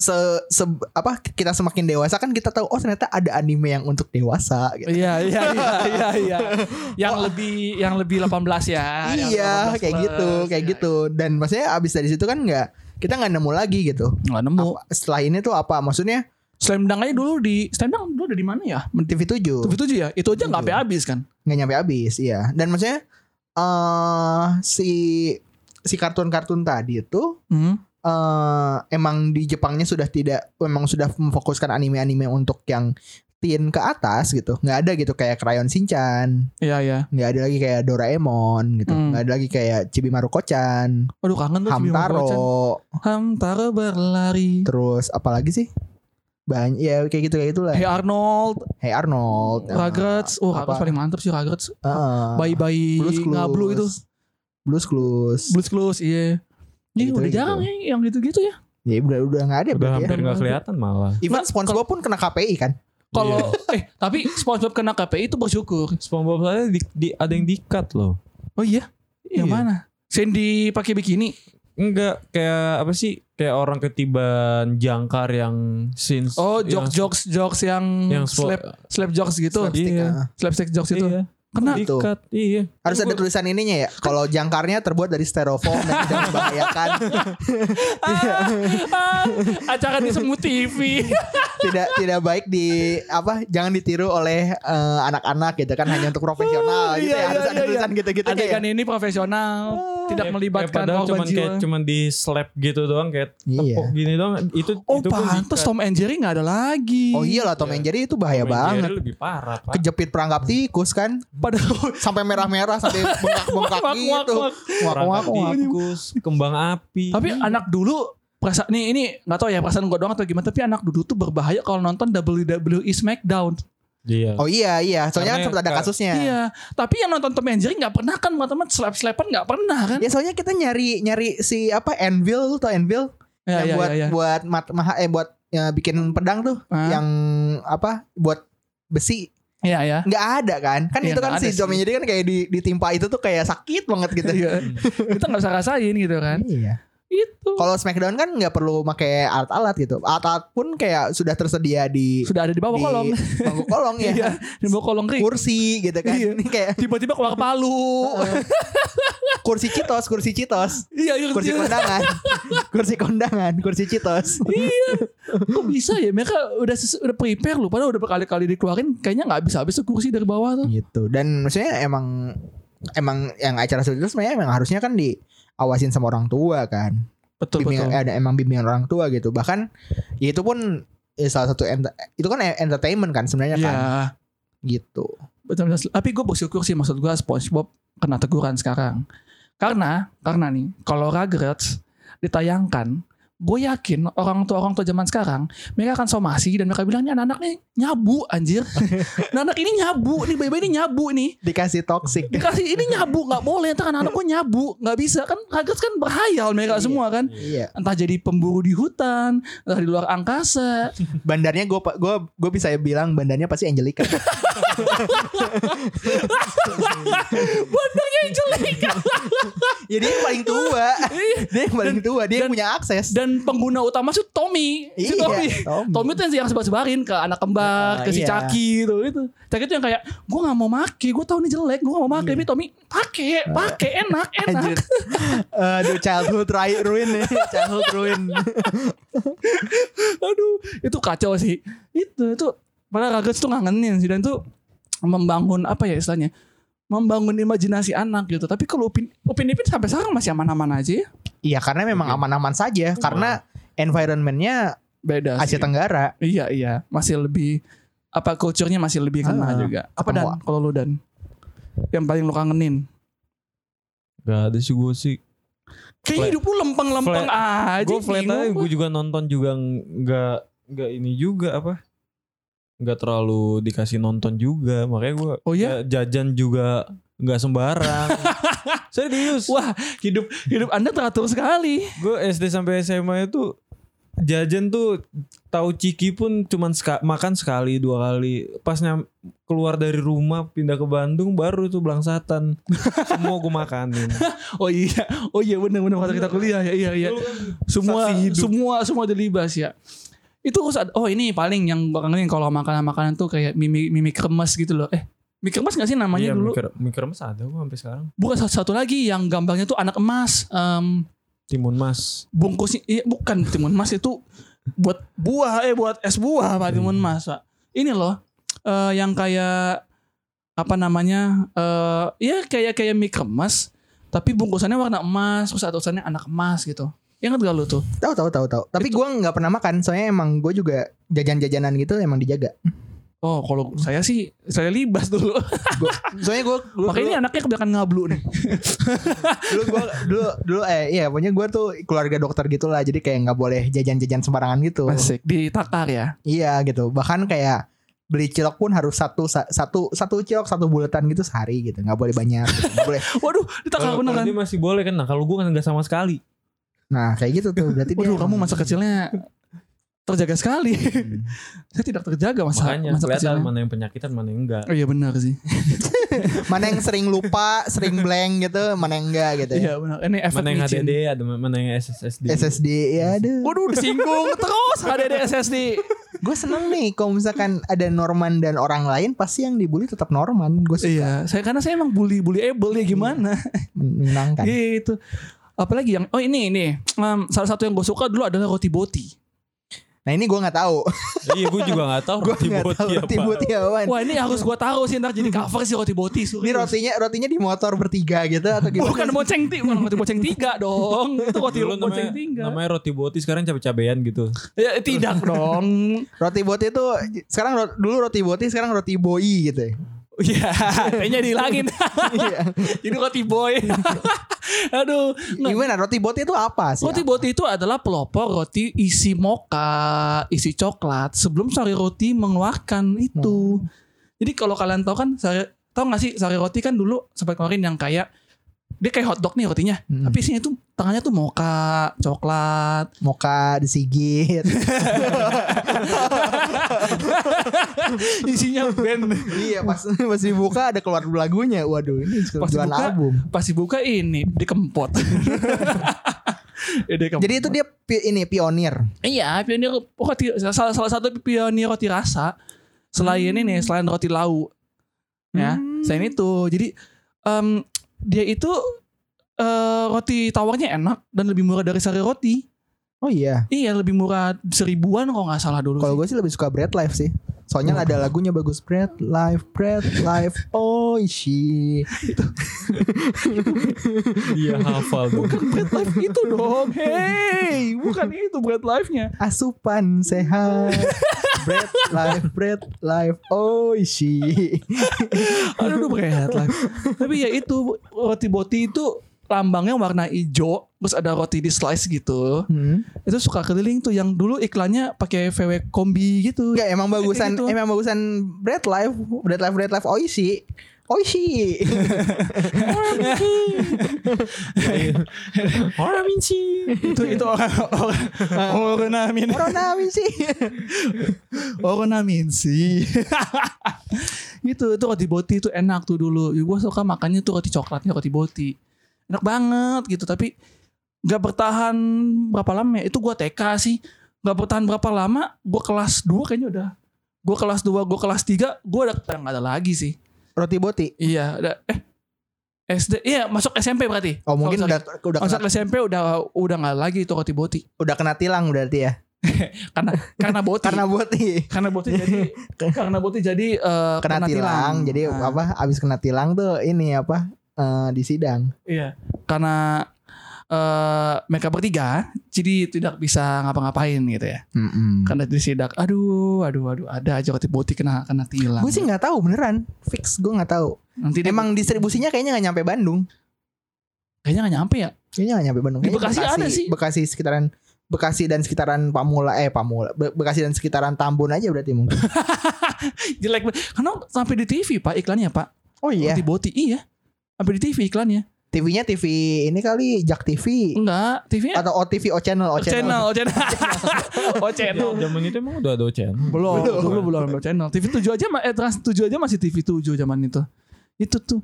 se, se- apa kita semakin dewasa kan kita tahu oh ternyata ada anime yang untuk dewasa. Gitu. Iya iya iya iya iya. Yang lebih yang lebih 18 ya. Iya, 18 kayak plus. gitu, kayak Iya, gitu. Dan maksudnya abis dari situ kan nggak kita nggak nemu lagi gitu. Nggak nemu. Apa- setelah ini tuh apa? Maksudnya Slam Dunk aja dulu di Slam Dunk dulu ada di mana ya? TV 7 TV 7 ya? Itu aja nggak sampai habis kan? nggak nyampe habis iya dan maksudnya eh si si kartun-kartun tadi itu Hmm. eh emang di Jepangnya sudah tidak memang sudah memfokuskan anime-anime untuk yang teen ke atas gitu nggak ada gitu kayak Crayon Shinchan Iya iya. nggak ada lagi kayak Doraemon gitu Hmm. nggak ada lagi kayak Chibi Maruko-chan Waduh kangen tuh. Hamtaro Hamtaro berlari. terus apalagi sih banyak ya kayak gitu kayak gitulah Hey Arnold, Hey Arnold Rugrats. Oh apa? Rugrats paling mantap sih Rugrats. Heeh. Bayi-bayi Blues Clues. ngablu itu. Blues Clues Blues Clues iya. Ini Gitu, udah gitu. jarang ya yang gitu-gitu ya. ya udah udah nggak ada Udah berarti ya hampir nggak kelihatan malah. Even Nggak, SpongeBob pun kena KPI kan Kalau Iya. eh tapi SpongeBob kena KPI itu bersyukur. SpongeBob saya di, di- ada yang di-cut loh. Oh iya. Yang Iya. mana? Sandy pakai bikini. Enggak kayak apa sih? Kayak orang ketiban jangkar yang since Oh, yang- jokes jokes jokes yang, yang slap slap jokes gitu. Slapstick, Iya. ah. Slapstick jokes itu. Iya. Kena Gitu. Dikat, iya. Harus ada tulisan ininya ya. Kalau jangkarnya terbuat dari styrofoam dan tidak membahayakan, Ah, acara di semut TV. tidak tidak baik di apa? Jangan ditiru oleh eh, anak-anak gitu kan hanya untuk profesional gitu Iya, ya. Harus iya, ada iya, tulisan gitu-gitu kayak. Adegan ini profesional, tidak melibatkan korban cuman jiwa. kayak cuman di slap gitu doang kayak Iya. tepuk gini doang itu Oh itu dikat. Tom and Jerry gak ada lagi. Oh iyalah Tom Iya. and Jerry itu bahaya Tom Jerry banget. lebih parah pak Kejepit perangkap tikus kan Padahal sampai merah-merah sampai bengkak-bengkak gitu. wak. Wak, wak, perangkap wak. tikus kembang api Tapi anak dulu perasaan ini ini nggak tahu ya perasaan gue doang atau gimana tapi anak dulu tuh berbahaya kalau nonton WWE SmackDown. Iya Oh iya iya, soalnya kan Karena sempat ada ka- kasusnya. Iya, tapi yang nonton Tom and Jerry nggak pernah kan teman-teman slap-slapan nggak pernah kan? Ya soalnya kita nyari nyari si apa Anvil tuh Anvil Ya, yang ya, buat ya, ya. buat mat, maha, eh buat ya, bikin pedang tuh Ah. yang apa buat besi Iya ya. nggak ada kan kan Iya, itu kan si Tom and Jerry kan kayak di, ditimpa itu tuh kayak sakit banget gitu Iya. Kita nggak bisa rasain gitu kan. iya Itu. kalau Smackdown kan nggak perlu pakai alat-alat gitu alat-alat pun kayak sudah tersedia di Sudah ada di bawah di kolong. bangku kolong ya Iya, di bawah kolong ring. kursi gitu kan Iya. ini kayak Tiba-tiba keluar palu. kursi citos kursi citos iya, iya. kursi iya. kondangan kursi kondangan kursi citos Iya. Kok bisa ya? Mereka udah udah prepare loh. Padahal udah berkali-kali dikeluarin. Kayaknya nggak bisa habis tuh kursi dari bawah tuh. gitu dan maksudnya emang emang yang acara seperti itu sebenarnya emang harusnya kan diawasin sama orang tua kan Betul bimbingan, betul. ada emang bimbingan orang tua gitu bahkan ya itu pun ya salah satu ent- itu kan entertainment kan sebenarnya Iya. kan gitu Betul, betul. Tapi gue bersyukur sih maksud gue SpongeBob kena teguran sekarang. Karena karena nih kalau Rugrats ditayangkan, gue yakin orang tua orang tua zaman sekarang mereka akan somasi dan mereka bilang ini anak-anak nih nyabu anjir. Nah, anak ini nyabu, nih baby ini nyabu nih. dikasih toxic Dikasih ini nyabu nggak boleh ntar anak gue nyabu nggak bisa kan Rugrats kan berhayal mereka Iya. semua kan. iya Entah jadi pemburu di hutan, entah di luar angkasa. bandarnya gue gue gue bisa bilang bandarnya pasti Angelica yang jelek. ya dia yang paling tua Iya. dia yang paling tua dia yang dan- punya akses Dan pengguna utama itu Tommy. Si Iya, Tommy. Tommy. Tommy tuh yang sebar-sebarin ke anak kembar, Ah, ke si iya. Caki gitu itu. Caki tuh yang kayak gue gak mau make, gue tahu ini jelek, gue gak mau make. Tapi Tommy pakai, pakai enak, enak. Iya. Anjir. Aduh childhood ri- ruin nih Childhood ruin Aduh, itu kacau sih. Itu itu padahal Rugrats tuh ngangenin sih dan tuh membangun apa ya istilahnya? Membangun imajinasi anak gitu. Tapi kalau Upin Upin Ipin sampai sekarang masih aman-aman aja ya. Iya karena memang Oke. aman-aman saja Karena environmentnya Beda Asia sih. Tenggara Iya, iya. Masih lebih apa culture-nya masih lebih kena Ah, juga. Apa dan kalau lu dan yang paling lu kangenin? Gak ada sih gue sih Kayak hidup lu lempeng-lempeng aja. gue flat aja gue juga nonton juga nggak nggak ini juga apa nggak terlalu dikasih nonton juga makanya gue Oh iya? jajan juga nggak sembarang serius Wah, hidup hidup Anda teratur sekali. gue SD sampai SMA itu jajan tuh tahu ciki pun cuman seka- makan sekali dua kali pas nyam, keluar dari rumah pindah ke Bandung baru tuh belangsatan semua gue makanin Oh iya, oh iya benar-benar waktu kita kuliah ya, iya iya. Kan Semua semua semua dilibas ya. Itu harus ada, oh ini paling yang gue kangenin kalau makanan-makanan tuh kayak mie mie kremes gitu loh. Eh, mie kremes gak sih namanya Iya, dulu? mie kre- mie kremes ada gue sampai sekarang Bukan satu, satu lagi yang gambarnya tuh anak emas. Em, timun mas bungkusnya iya bukan timun mas itu buat buah eh buat es buah pak timun mas pak ini loh eh, yang kayak apa namanya eh ya kayak kayak mie kremes tapi bungkusannya warna emas terus ada tulisannya anak emas gitu Ingat gak lu tuh? Tahu tahu tahu tahu. Tapi gue nggak pernah makan. Soalnya emang gue juga jajan-jajanan gitu emang dijaga. Oh kalau saya sih saya libas dulu. Gua, soalnya gue dulu, Makanya ini anaknya kebanyakan ngablu nih. dulu gue dulu dulu eh iya pokoknya gue tuh keluarga dokter gitu lah. Jadi kayak nggak boleh jajan-jajan sembarangan gitu. Asik. Ditakar ya. Iya gitu. Bahkan kayak beli cilok pun harus satu sa- satu satu cilok satu bulatan gitu sehari gitu. Nggak boleh banyak. Gitu. Nggak boleh. Waduh ditakar Kalau beneran. dia masih boleh kan. Nah kalau gue kan nggak sama sekali. Nah kayak gitu tuh. Berarti dia Waduh kamu masa kecilnya terjaga sekali. Hmm. saya tidak terjaga masa Makanya masa kelihatan kecilnya. mana yang penyakitan mana yang enggak. Oh iya benar sih. Mana yang sering lupa, sering blank gitu, mana yang enggak gitu ya. Iya benar. Ini efek Mana yang. HDD, ada mana yang SSD. SSD ya aduh. Waduh disinggung terus HDD SSD. Gue seneng nih kalau misalkan ada Norman dan orang lain pasti yang dibully tetap Norman. Gue suka iya, saya karena saya emang bully bully able ya gimana. menyenangkan. gitu. Apalagi yang oh ini ini Em, salah satu yang gue suka dulu adalah roti boti. Nah ini gue nggak tahu. iya, gue juga gak tahu gue roti nggak boti tahu apa. roti boti apaan. Wah ini harus gue taruh sih ntar jadi cover sih roti boti. Ini rotinya rotinya di motor bertiga gitu atau gimana? Bukan boceng tiga, bukan roti boceng tiga dong. Itu roti Dulu boceng namanya, tiga. namanya roti boti sekarang cabe-cabean gitu. Ya, tidak dong. Roti boti itu sekarang dulu roti boti sekarang roti boi gitu. ya. Iya, kayaknya dihilangin. Iya. Jadi roti boy. Aduh. Nggak. Gimana roti boti itu apa sih? Roti boti itu adalah pelopor roti isi moka, isi coklat sebelum sari roti mengeluarkan itu. Jadi kalau kalian tahu kan sari tahu nggak sih sari roti kan dulu sempat keluarin yang kayak dia kayak hotdog nih rotinya, Hmm. tapi isinya tuh tangannya tuh moka, coklat. Moka disigit. Isinya band. iya pas pas dibuka ada keluar lagunya. Waduh ini Pas jualan dibuka, album. Pas dibuka ini dikempot. Jadi itu dia ini pionir. Iya, pionir roti salah salah satu pionir roti rasa selain ini selain roti lau. Ya, Hmm. selain itu. Jadi em, dia itu eh, roti tawarnya enak dan lebih murah dari sari roti. Oh iya. Iya, lebih murah seribuan kalau nggak salah dulu. Kalau gue sih lebih suka Bread Life sih. Soalnya ada lagunya bagus Bread Life, Bread Life. Oh isi. Dia hafal. Bukan bread life itu dong. Hey, bukan itu bread life-nya. Asupan sehat. Bread Life, Bread Life. Oh. Aduh, aduh bread life. Tapi ya itu roti boti itu lambangnya warna hijau, terus ada roti di slice gitu. Hmm. Itu suka keliling tuh yang dulu iklannya pakai VW kombi gitu. Enggak emang bagusan gitu. emang bagusan Bread Life, Bread Life, Bread Life. Oh isi. Oh isi. Orang minci. itu itu orang orang orang namin Orang namin sih. orang namin sih itu itu roti boti itu enak tuh dulu ya, gue suka makannya tuh roti coklatnya roti boti enak banget gitu tapi nggak bertahan berapa lama ya itu gue TK sih nggak bertahan berapa lama gue kelas 2 kayaknya udah gue kelas 2 gue kelas 3 gue udah nggak ada lagi sih Roti boti. iya udah eh SD iya masuk SMP berarti Oh mungkin Sorry, udah udah masuk kena, SMP udah udah nggak lagi itu roti boti udah kena tilang berarti ya. karena karena boti Karena boti. karena boti jadi karena boti jadi eh, Kena tilang. Jadi Nah, apa? Abis kena tilang tuh ini apa? Eh, di sidang. iya karena eh mereka bertiga jadi tidak bisa ngapa-ngapain gitu ya Mm-mm. karena disidak aduh aduh aduh ada aja roti boti kena kena tilang Gue sih nggak tahu beneran. Fix gue nggak tahu. nanti dia, Emang distribusinya kayaknya nggak nyampe Bandung. kayaknya nggak nyampe ya Kayaknya nggak nyampe Bandung. Di Kayaknya Bekasi ada sih. Bekasi sekitaran Bekasi dan sekitaran Pamula eh Pamula Be- Bekasi dan sekitaran Tambun aja berarti mungkin. jelek banget. karena sampai di TV pak iklannya pak Oh iya. roti boti iya sampai di TV iklannya. TV-nya TV ini kali Jak TV enggak TV nya atau OTV O channel O channel. Channel. oh channel. Oh channel. Zaman itu emang udah ada channel. belum Belum. dulu belum belum channel. TV 7 aja eh Trans 7 aja masih TV 7 zaman itu. Itu tuh.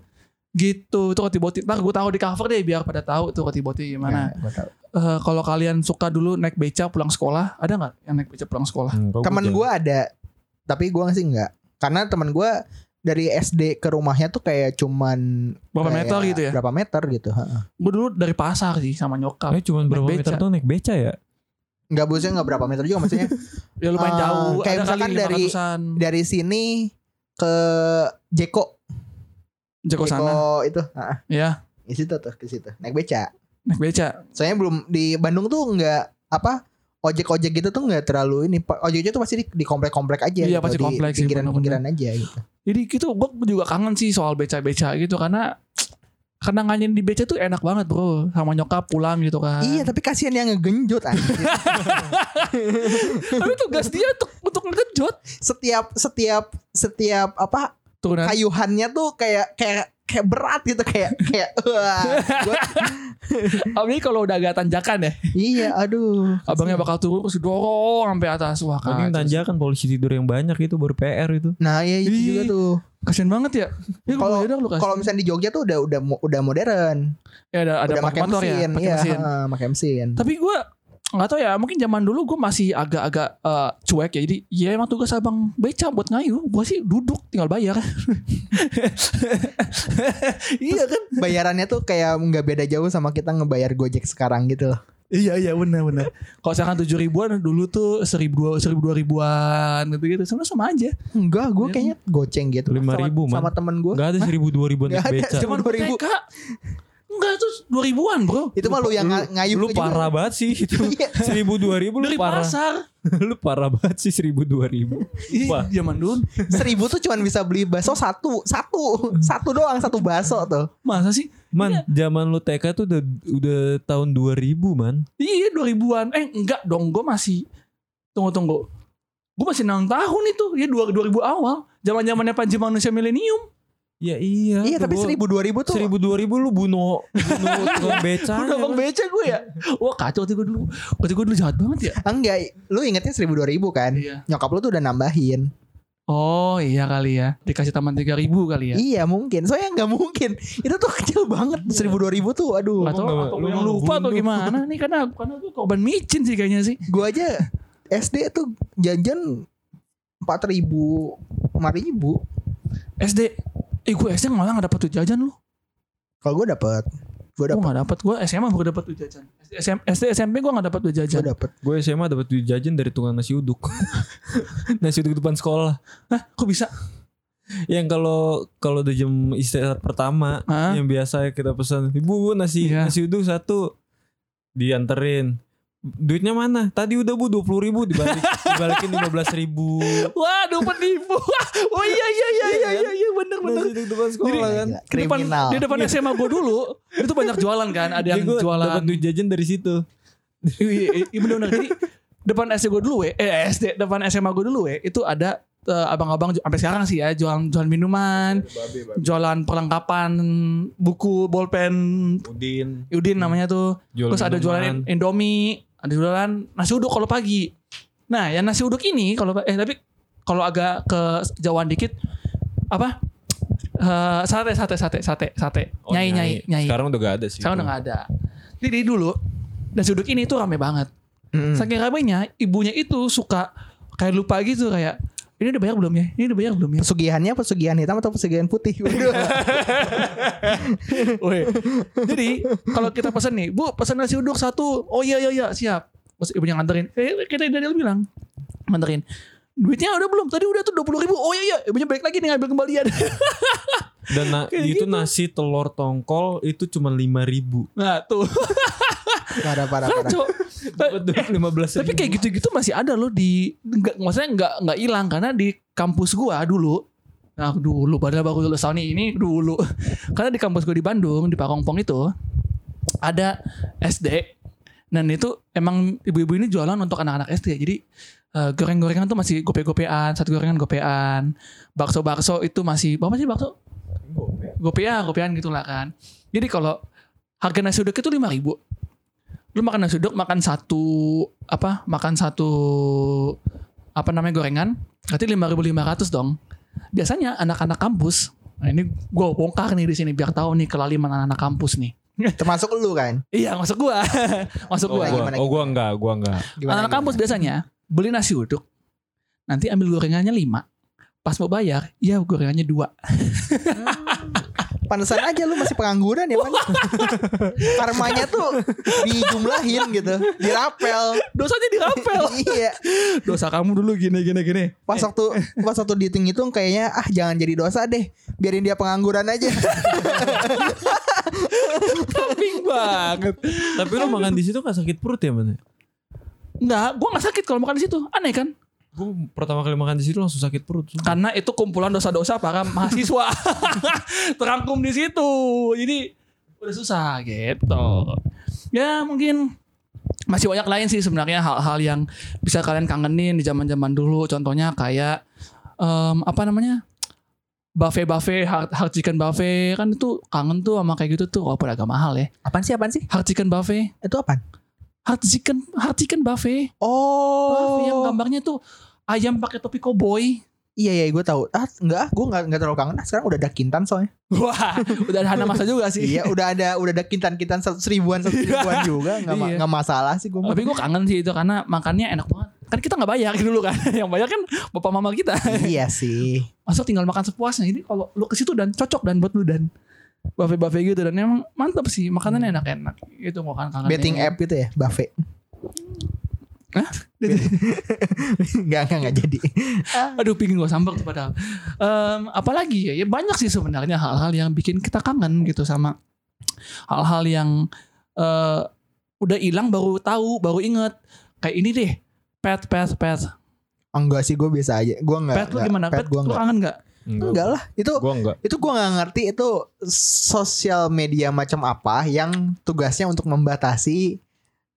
Gitu itu roti boti. Ntar gue taruh di cover deh biar pada tahu tuh roti boti gimana. Tahu. Eh, kalau kalian suka dulu naik beca pulang sekolah ada nggak yang naik beca pulang sekolah? Hmm, Temen gua gue ada, tapi gue sih enggak. Karena temen gue dari SD ke rumahnya tuh kayak cuman berapa kayak meter gitu ya Berapa meter gitu. heeh. gue dulu dari pasar sih sama nyokap Eh cuma berapa Naik meter beca. tuh naik beca ya? Enggak busnya enggak berapa meter juga maksudnya. ya lumayan Eh, jauh kayak ada misalkan kali dari- 500-an. dari sini ke Jeko. Jeko sana itu. Heeh. ya Di situ tuh ke situ. Naik beca. naik beca Soalnya belum di Bandung tuh enggak apa ojek-ojek gitu tuh enggak terlalu ini. Pa- Ojeknya tuh pasti di, di komplek-komplek aja. Iya, gitu. pasti Di komplek sih, Pinggiran-pinggiran aja gitu. jadi gitu gue juga kangen sih soal beca-beca gitu karena kenangannya di beca tuh enak banget bro sama nyokap pulang gitu kan Iya, tapi kasihan yang ngegenjot anjir. tapi tugas dia untuk untuk ngejot setiap setiap setiap apa turunan kayuhannya tuh kayak kayak kayak berat gitu kayak kayak wah gua, Apalagi kalau udah agak tanjakan ya. iya aduh Abangnya bakal turun terus dorong sampai atas. Wah Mungkin kacau. tanjakan polisi tidur yang banyak itu baru PR itu. nah iya itu Ih. juga tuh Kasian banget ya. Ya Kalau- kalau misalnya di Jogja tuh udah udah udah modern ya ada ada udah pakai ya, mesin pakai iya mesin. heeh, pakai mesin Tapi gue nggak tahu ya, mungkin zaman dulu gue masih agak-agak eh, cuek ya. Jadi ya emang tugas abang beca buat ngayu. Gue sih duduk tinggal bayar. iya kan? bayarannya tuh kayak nggak beda jauh sama kita ngebayar Gojek sekarang gitu loh. Iya iya benar benar. Kalau sekarang tujuh ribuan dulu tuh seribu dua seribu dua ribuan gitu gitu. Sama sama aja. Enggak, gue Iya. kayaknya goceng gitu. Lima Sama- ribu, Man. Sama temen gue. Gak ada seribu dua ribuan ada, beca. cuma Zaman 2000. Enggak tuh dua ribuan bro. Itu mah lu yang nga- ngayuh Lu juga. parah banget sih itu. Iya. Seribu dua ribu lu Dari parah. pasar. lu parah banget sih seribu dua ribu. Wah. Iya zaman dulu. Seribu tuh cuman bisa beli bakso satu, satu, satu doang satu bakso tuh. Masa sih? Man, zaman lu TK tuh udah udah tahun 2000 man. Iya dua ribuan. Eh enggak dong. Gue masih tunggu tunggu. Gue masih enam tahun itu. Ya dua dua ribu awal. Zaman zamannya Panji manusia milenium. Ya iya. Iya, tapi seribu dua ribu tuh. seribu dua ribu lu bunuh bunuh tukang beca. Udah bang beca gue ya. Wah kacau waktu gue dulu. Waktu gue dulu jahat banget ya. Enggak, lu ingetnya seribu dua ribu kan? Iya. Nyokap lu tuh udah nambahin. Oh iya kali ya. Dikasih taman tiga ribu kali ya. Iya mungkin. Soalnya nggak mungkin. Itu tuh kecil banget. Seribu dua ribu tuh. Aduh. Lu atau yang lu lupa atau bunuh. gimana nih karena karena gue korban micin sih kayaknya sih. Gue aja SD tuh jajan empat ribu, lima ribu. SD. Eh gue SD malah gak dapet tuh jajan lu. Kalau gue dapet, gue Gue dapet, gak dapet. Gue SMA baru dapet tuh jajan. SD, SM, SD SMP gue gak dapet tuh gue jajan. dapet. Gue SMA dapat duit jajan dari tukang nasi uduk. nasi uduk depan sekolah. Hah kok bisa? Yang kalau kalau udah jam istirahat pertama Hah? yang biasa kita pesan, "Ibu, Bu, nasi Iya. nasi uduk satu." Dianterin. Duitnya mana? Tadi udah bu 20 ribu dibalik dibalikin 15 ribu. Waduh penipu. oh iya iya iya iya iya, iya bener bener. Uduk depan sekolah kan. Di depan, di depan SMA gue dulu itu banyak jualan kan. Ada yang Jadi gua jualan. dapat duit jajan dari situ. Iya iya, iya, bener bener. Jadi depan SD gue dulu we, eh SD depan SMA gue dulu we, itu ada eh, abang-abang sampai sekarang sih ya jualan jualan minuman, jualan perlengkapan buku, bolpen, Udin. Udin namanya tuh. Jual Terus ada jualan minuman. Indomie, ada jualan nasi uduk kalau pagi. Nah, yang nasi uduk ini kalau eh tapi kalau agak ke jauhan dikit apa? Eh, sate sate sate sate sate. Oh, nyai, nyai nyai Sekarang udah gak ada sih. Sekarang udah gak ada. Jadi dulu nasi uduk ini tuh rame banget. Mm. Saking ramenya, ibunya itu suka kayak lupa gitu kayak ini udah bayar belum ya? Ini udah bayar belum ya? Pesugihannya pesugihan hitam atau pesugihan putih? Woi. Jadi kalau kita pesan nih, Bu, pesan nasi uduk satu. Oh iya iya iya, siap. Terus ibunya nganterin. Eh, kita Daniel bilang, nganterin. Duitnya udah belum? Tadi udah tuh 20 ribu. Oh iya iya, ibunya balik lagi nih ngambil kembalian. Dan na- Kayak itu gitu. nasi telur tongkol itu cuma 5 ribu. nah tuh, parah parah parah. Duit 15 Tapi kayak gitu-gitu masih ada loh di nggak maksudnya nggak nggak hilang karena di kampus gua dulu. Nah dulu padahal baru lulus tahun ini dulu. Karena di kampus gua di Bandung Di Parongpong itu Ada SD Dan itu emang ibu-ibu ini jualan untuk anak-anak SD Jadi eh, goreng-gorengan tuh masih gope-gopean Satu gorengan gopean. Bakso-bakso itu masih Berapa sih bakso? Gopean, gopean gitu lah kan. Jadi kalau harga nasi uduk itu 5 ribu Lu makan nasi uduk makan satu Apa Makan satu Apa namanya gorengan Berarti 5.500 dong Biasanya anak-anak kampus Nah ini gue bongkar nih di sini biar tahu nih kelaliman anak-anak kampus nih. Termasuk lu kan? Iya masuk gua, masuk Oh, gua. oh gua enggak, gua enggak. Gimana? Anak-anak kampus biasanya beli nasi uduk, nanti ambil gorengannya lima. Pas mau bayar, iya gorengannya dua. Pantesan aja lu masih pengangguran ya, Pan. Karmanya tuh dijumlahin gitu, dirapel. Dosanya dirapel. iya. Dosa kamu dulu gini gini gini. Pas waktu pas waktu dihitung-hitung kayaknya ah jangan jadi dosa deh. Biarin dia pengangguran aja. Kambing banget. Tapi lu makan di situ gak sakit perut ya, Man? Enggak, gua nggak sakit kalau makan di situ. Aneh kan? Gue pertama kali makan di situ langsung sakit perut. sumpah. Karena itu kumpulan dosa-dosa para mahasiswa. Terangkum di situ. Jadi udah susah gitu. Ya mungkin masih banyak lain sih sebenarnya hal-hal yang bisa kalian kangenin di zaman-zaman dulu. Contohnya kayak em, apa namanya? buffet buffet hard, hard chicken buffet kan itu kangen tuh sama kayak gitu tuh walaupun agak mahal ya Apaan sih apaan sih? hard chicken buffet Itu apaan? hard chicken hard chicken buffet Oh. buffet yang gambarnya tuh ayam pakai topi koboi Iya iya gue tahu. Ah enggak, gue enggak enggak terlalu kangen. Ah, sekarang udah ada kintan soalnya. wah udah ada Hana masa juga sih iya, udah ada udah ada kintan-kintan satu ribuan satu ribuan juga, nggak ma- Iya. nggak masalah sih gue. tapi gue kangen sih itu karena makannya enak banget kan kita nggak bayar dulu kan yang bayar kan bapak mama kita iya sih. masa tinggal makan sepuasnya ini kalau lu ke situ dan cocok dan buat lu dan buffet buffet gitu dan emang mantap sih makanannya enak-enak itu gue kan kangen Betting app gitu ya, buffet. Hah? Enggak enggak enggak jadi. Aduh pingin gue sambal tuh padahal. Em, apalagi ya, ya banyak sih sebenarnya hal-hal yang bikin kita kangen gitu sama hal-hal yang eh udah hilang baru tahu, baru inget. Kayak ini deh, pet, pet, pet. Enggak sih gue biasa aja. Gue enggak. Pet lu gimana? Pet, Pet, gue lu enggak. kangen gak? Enggak lah. Itu Gue enggak. itu gue nggak ngerti itu sosial media macam apa yang tugasnya untuk membatasi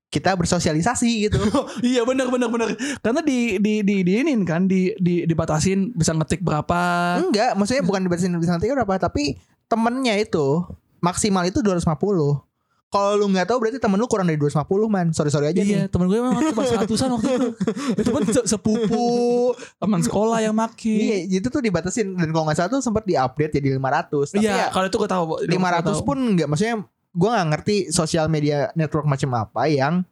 kita bersosialisasi gitu. iya benar benar benar. Karena di di di diinin kan di di dibatasin bisa ngetik berapa. Enggak, maksudnya bukan dibatasin bisa nanti berapa, tapi temennya itu maksimal itu 250. Kalau lu nggak tahu berarti temen lu kurang dari 250 man. Sorry sorry aja Iya, nih. temen gue emang cuma seratusan waktu itu. Itu pun se- sepupu, teman sekolah yang maki. Iya, itu tuh dibatasin dan kalau nggak salah tuh sempat diupdate jadi 500. Tapi Iya, ya kalau itu gue tahu. Bo. Itu gua 500 tahu. pun nggak maksudnya gue nggak ngerti sosial media network macam apa yang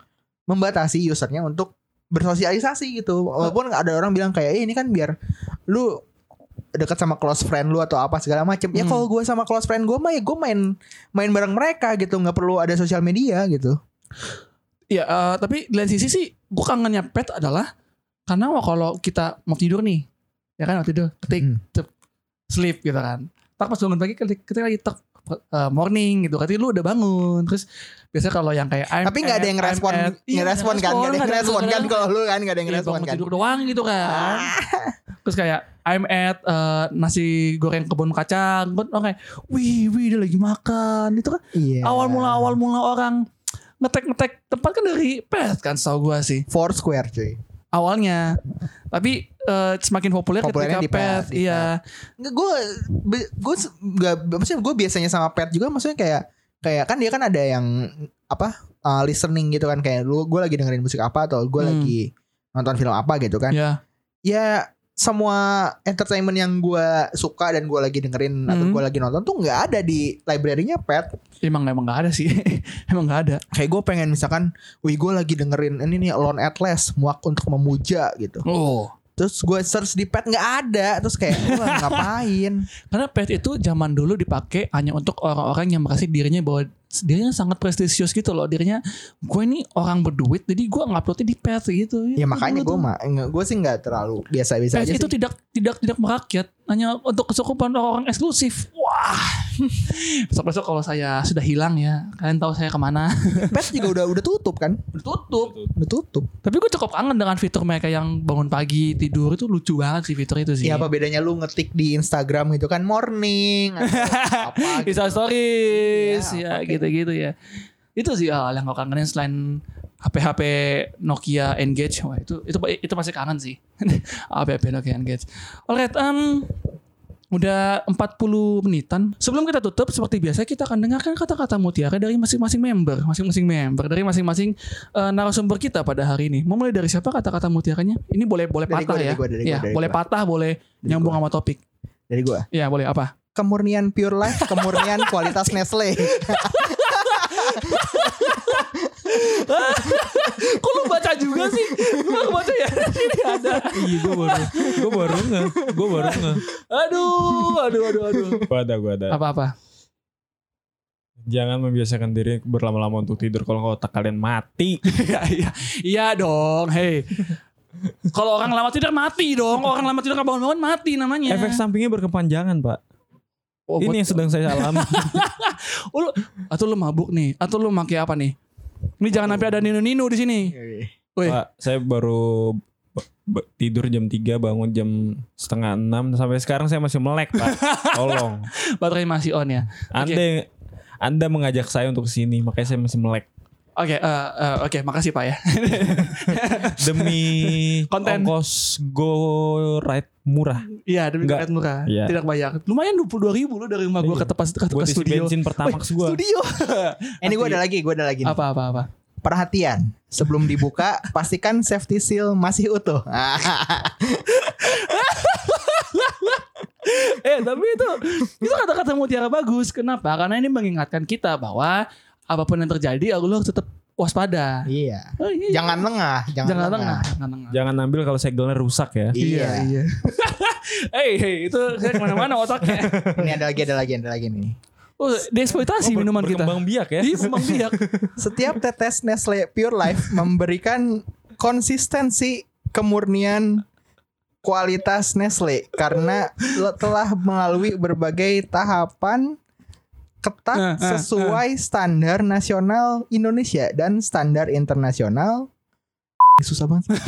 membatasi usernya untuk bersosialisasi gitu. Walaupun ada orang bilang kayak eh, ini kan biar lu dekat sama close friend lu atau apa segala macem. Ya Hmm. kalau gue sama close friend gue mah ya gue main main bareng mereka gitu, nggak perlu ada sosial media gitu. Iya, eh, tapi di lain sisi sih gue kangennya pet adalah karena wah, kalau kita mau tidur nih, ya kan mau tidur, ketik Hmm. sleep gitu kan. Tak pas bangun pagi ketik, ketik lagi tek eh, morning gitu, berarti lu udah bangun. Terus biasanya kalau yang kayak I'm Tapi nggak ada yang respon, at, iya, ngerespon kan, nggak ada yang respon kan kadang- kalau lu kan nggak ada yang Iya, respon kan. tidur doang gitu kan. Terus kayak I'm at eh, nasi goreng kebun kacang. Gue kayak, wih, wih dia lagi makan. Itu kan Iya. awal mula awal mula orang ngetek ngetek tempat kan dari pet kan setahu gua sih Foursquare cuy. Awalnya. Tapi eh, semakin populer Populernya ketika di pet, pet, iya. Nggak, gue gue nggak maksudnya gue biasanya sama pet juga maksudnya kayak kayak kan dia kan ada yang apa uh, listening gitu kan. Kayak lu gue lagi dengerin musik apa atau gue Hmm. lagi nonton film apa gitu kan. Ya ya semua entertainment yang gue suka dan gue lagi dengerin atau Hmm. gue lagi nonton tuh nggak ada di library-nya pet. Emang emang nggak ada sih. Emang nggak ada. Kayak gue pengen misalkan wih gue lagi dengerin ini nih Alone at Last muak untuk memuja gitu. Oh. Terus gue search di pet nggak ada. Terus kayak wah ngapain? Karena pet itu zaman dulu dipakai hanya untuk orang-orang yang merasa dirinya bahwa dirinya sangat prestisius gitu loh dirinya gue ini orang berduit jadi gue nguploadnya di pet gitu ya makanya gue mah gue sih nggak terlalu biasa-biasa Pet aja itu sih. tidak tidak tidak merakyat hanya untuk kesukupan orang eksklusif wah besok besok kalau saya sudah hilang ya kalian tahu saya ke mana Pet juga udah udah tutup kan? tutup Udah tutup. tapi gue cukup kangen dengan fitur mereka yang bangun pagi tidur itu lucu banget sih fitur itu sih Ya apa bedanya lu ngetik di Instagram gitu kan morning atau apa gitu. Insta stories Iya, ya oke. Gitu-gitu ya. Itu sih hal yang gue kangenin selain HP-HP Nokia Engage wah itu itu itu masih kangen sih. HP-HP Nokia Engage. Alright um, udah 40 menitan. Sebelum kita tutup seperti biasa kita akan dengarkan kata-kata mutiara dari masing-masing member masing-masing member dari masing-masing eh, narasumber kita pada hari ini. Mau mulai dari siapa kata-kata mutiaranya? Ini boleh boleh Dari patah gua, dari ya gua, dari gua, ya dari boleh gua. patah boleh Dari nyambung gua. sama topik. Dari gua. ya boleh apa Kemurnian pure life, kemurnian kualitas Nestle. Kok lu baca juga sih? Lu gak baca ya? Ini ada. Iya gue baru gue baru nge gue baru nge. Aduh, aduh, aduh, aduh. Gue ada gue ada. Apa-apa? Jangan membiasakan diri berlama-lama untuk tidur kalau nggak otak kalian mati. Iya, iya. Iya dong, hei. Kalau orang lama tidur mati dong. Orang lama tidur gak bangun-bangun mati namanya. Efek sampingnya berkepanjangan pak. Oh, Ini yang sedang saya alami. Oh, lu, atau lu mabuk nih? Atau lu pakai apa nih? Ini jangan sampai ada nino-nino di sini. Woi, Pak, saya baru tidur jam 3 bangun jam setengah 6 sampai sekarang saya masih melek pak. Tolong. baterai masih on ya. Anda anda mengajak saya untuk ke sini makanya saya masih melek. Oke, eh, eh, oke, makasih Pak ya. Demi Konten. ongkos go ride murah. Iya, demi Enggak. tiket murah. Iya. Tidak bayar. Lumayan 22 ribu loh dari rumah gue Iya. ke tempat ke, isi studio. bensin Pertamax gue. Studio. Ini gue ada lagi, gue ada lagi. nih. apa apa apa. Perhatian, sebelum dibuka pastikan safety seal masih utuh. eh tapi itu itu kata-kata mutiara bagus. Kenapa? Karena ini mengingatkan kita bahwa apa pun yang terjadi, lu harus tetap waspada. iya. Oh, iya. Jangan lengah, jangan, jangan lengah. lengah, jangan lengah. Jangan ambil kalau segelnya rusak ya. Iya. iya. hey, hey, itu saya ke mana-mana otaknya. Ini ada lagi, ada lagi, ada lagi nih. Oh, dieksploitasi ber- minuman kita. berkembang biak ya. Iya, berkembang biak. Setiap tetes Nestle Pure Life memberikan konsistensi kemurnian kualitas Nestle karena telah melalui berbagai tahapan ketat Eh, eh, sesuai standar nasional Indonesia dan standar internasional. Susah banget.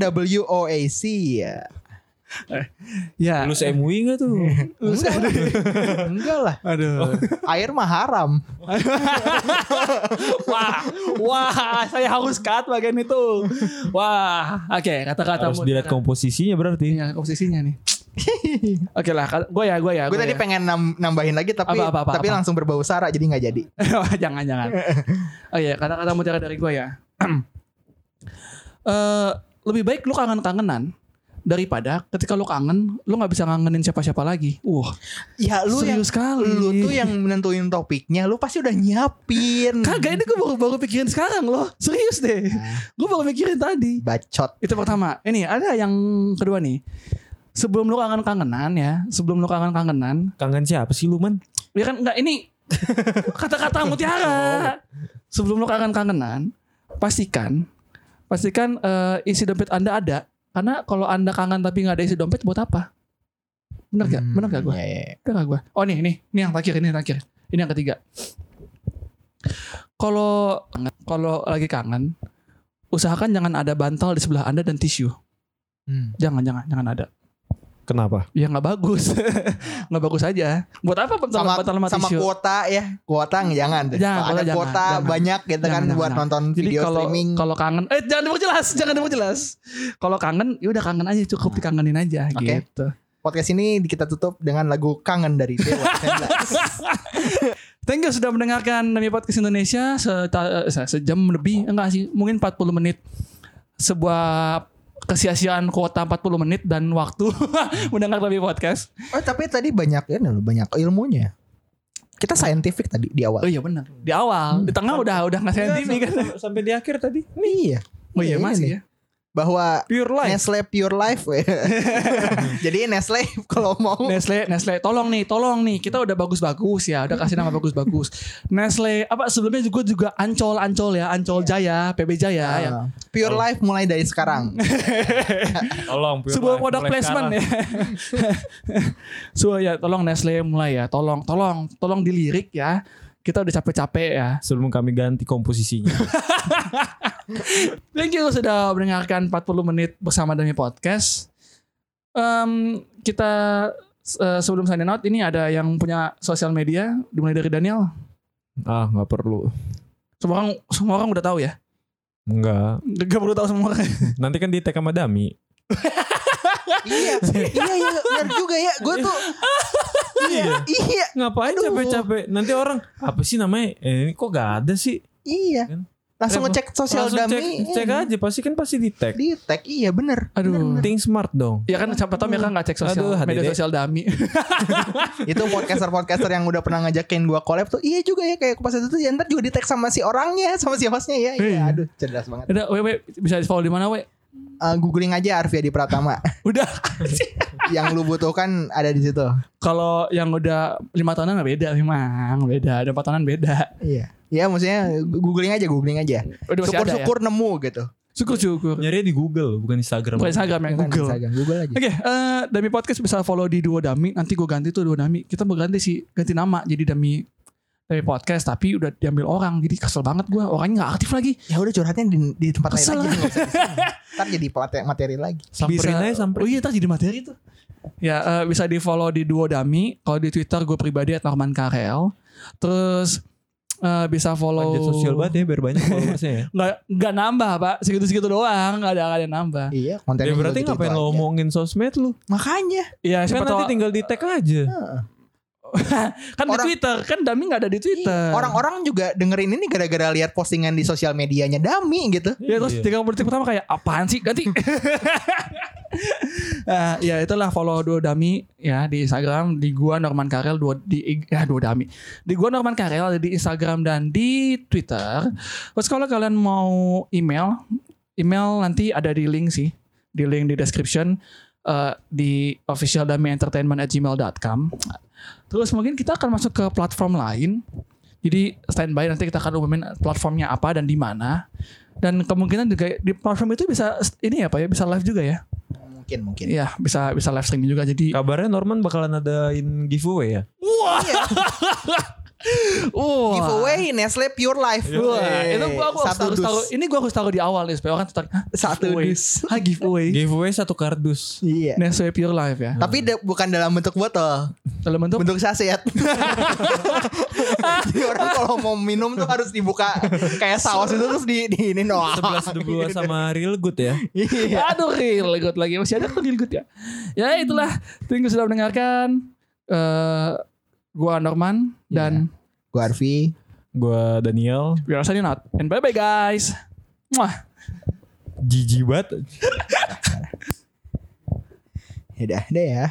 NWOAC ya. Ya. lulus MUI gak tuh? Enggak, enggak lah. Aduh. Air mah haram. wah, wah, saya harus cut bagian itu. Wah, oke, kata-kata Harus dilihat komposisinya berarti. Iya, komposisinya nih. Oke lah, gue ya, gue ya. Gue gua tadi ya. pengen nam- nambahin lagi tapi Apa, apa, apa, tapi apa? langsung berbau sara jadi nggak jadi. Wah, jangan, jangan. Oh iya, kata-kata mutiara dari gue ya. Eh, lebih baik lu kangen-kangenan daripada ketika lu kangen, lu nggak bisa ngangenin siapa-siapa lagi. Wah, Ya lu yang serius sekali. lu tuh yang menentuin topiknya, lu pasti udah nyiapin. Kagak ini gue baru baru pikirin sekarang loh. Serius deh. Gue baru mikirin tadi. Bacot. Itu pertama. Ini ada yang kedua nih. Sebelum lu kangen-kangenan ya, sebelum lu kangen-kangenan, Kangen siapa sih lu man? ya kan enggak ini kata-kata mutiara. Sebelum lu kangen-kangenan, pastikan pastikan eh, isi dompet Anda ada. Karena kalau Anda kangen tapi nggak ada isi dompet buat apa? Bener gak? Hmm, Bener gak gue? iya, iya. Bener gak gue? Oh nih, nih, ini yang terakhir, ini yang terakhir. Ini yang ketiga. Kalau kalau lagi kangen, usahakan jangan ada bantal di sebelah Anda dan tisu. Hmm. Jangan, jangan, jangan ada. Kenapa? Ya nggak bagus, nggak bagus aja. Buat apa bantal Sama bantal sama, sama tisu? kuota ya. Kuota nggak jangan deh. Jangan, Kalau ada jangan, kuota jangan. banyak gitu Jangan, kan jangan, buat jangan. nonton Jadi video kalau streaming. kalau kangen, eh jangan diperjelas, jangan diperjelas. Kalau kangen, ya udah kangen aja cukup dikangenin aja Oke. gitu. Podcast ini kita tutup dengan lagu Kangen dari Dewa 19. Thank you sudah mendengarkan Demi Podcast Indonesia seta- eh, se- sejam lebih enggak sih mungkin 40 menit sebuah kesia-siaan kuota 40 menit dan waktu mendengar Demi Podcast. oh tapi tadi banyak ya loh, banyak ilmunya. Kita scientific tadi di Oh awal. iya benar. Di awal, di tengah udah udah nggak saintifik kan. Sampai, sampai di akhir tadi. Iya. Oh iya Iya, masih ya. Bahwa Pure life. Nestle Pure Life. Jadi Nestle kalau mau Nestle, Nestle, tolong nih, tolong nih. Kita udah bagus-bagus ya, udah kasih nama bagus-bagus. Nestle, apa sebelumnya juga juga Ancol, Ancol ya, Ancol Jaya, PB Jaya ya. Uh, Pure Life mulai dari sekarang. Tolong Pure Sebuah Life, product mulai placement sekarang. ya. so ya, tolong Nestle mulai ya, tolong, tolong, tolong dilirik ya. Kita udah capek-capek ya. Sebelum kami ganti komposisinya. Thank you sudah mendengarkan 40 menit bersama Demi Podcast. Em, kita eh, sebelum sign out ini ada yang punya sosial media dimulai dari Daniel. ah nggak perlu. Semua orang semua orang udah tahu ya. Enggak. Gak perlu tahu semua orang. Nanti kan di tag sama Dami. iya, iya, iya, benar juga ya. Gue tuh iya, iya, Ngapain Aduh. capek-capek? Nanti orang apa sih namanya? Eh, ini kok gak ada sih? iya. Kan? Langsung ngecek sosial Langsung dami. cek, cek iya. aja pasti kan pasti di tag. Di tag iya bener. Aduh. Bener, bener. Think smart dong. Ya kan siapa tahu mereka nggak cek sosial Aduh, media sosial dami. Itu podcaster-podcaster yang udah pernah ngajakin gua collab tuh iya juga ya kayak pas itu tuh ya ntar juga di tag sama si orangnya sama si hostnya ya. Iya, Iya. aduh cerdas banget. Udah, we, we, bisa di follow di mana we? Eh, googling aja Arvia di Pratama. Udah. yang lu butuhkan ada di situ. Kalau yang udah lima tahunan nggak beda memang beda. Ada empat tahunan beda. Iya. Ya maksudnya googling aja, googling aja. Ya. Syukur-syukur nemu gitu. Syukur syukur. Nyari di Google bukan Instagram. Bukan Instagram ya Bukan Google. Instagram, Google aja. Oke, eh, Dami Podcast bisa follow di Duo Dami. Nanti gue ganti tuh Duo Dami. Kita mau ganti sih, ganti nama jadi Dami Dami Podcast. Tapi udah diambil orang, jadi kesel banget gue. Orangnya nggak aktif lagi. Ya udah curhatnya di, di tempat Kesel lain aja. Ntar jadi materi, materi lagi. Samperin aja Oh samperin. iya, ntar jadi materi tuh. Ya eh, bisa di follow di Duo Dami. Kalau di Twitter gue pribadi at Norman Karel. Terus Eh, bisa follow. Panjat sosial banget ya biar banyak followersnya ya. Nggak nggak nambah pak, segitu-segitu doang, nggak ada nggak ada yang nambah. Iya, kontennya Ya berarti ngapain lo aja. omongin sosmed lu? Makanya. Iya, Kan siapa nanti tahu tinggal di tag aja. kan di Orang- Twitter, kan Dami nggak ada di Twitter. Orang-orang juga dengerin ini gara-gara lihat postingan di sosial medianya Dami gitu. Ya terus Iya. tiga detik pertama kayak apaan sih ganti. Nah, ya itulah follow dua Dami ya di Instagram di gua Norman Karel dua di ya dua Dami. Di gua Norman Karel ada di Instagram dan di Twitter. Terus kalau kalian mau email, email nanti ada di link sih, di link di description eh, di official Dami Entertainment at gmail.com. Terus mungkin kita akan masuk ke platform lain. Jadi standby nanti kita akan umumin platformnya apa dan di mana. Dan kemungkinan juga di platform itu bisa ini ya Pak ya bisa live juga ya. Mungkin mungkin. Iya, bisa bisa live streaming juga. Jadi Kabarnya Norman bakalan adain giveaway ya. wah. Wah. Giveaway Nestle Pure Life. Wah, Wey. itu gua, gua harus satu taruh, taruh- ini gua harus taruh di awal nih supaya orang tertarik. Hah, Satu giveaway. dus. Hah, giveaway. Giveaway satu kardus. Iya. Nestle Pure Life ya. Tapi de- bukan dalam bentuk botol, Dalam bentuk bentuk saset. Jadi orang kalau mau minum tuh harus dibuka kayak saus itu terus di di ini doang. Sebelas dua sama real good ya. Iya. Aduh real good lagi Masih ada tuh real good ya Ya itulah Thank you sudah mendengarkan eh Gua Norman Dan Gua Arfi. Gua Daniel. We are signing out And bye bye guys Mwah Jijik banget. Ya udah, deh ya.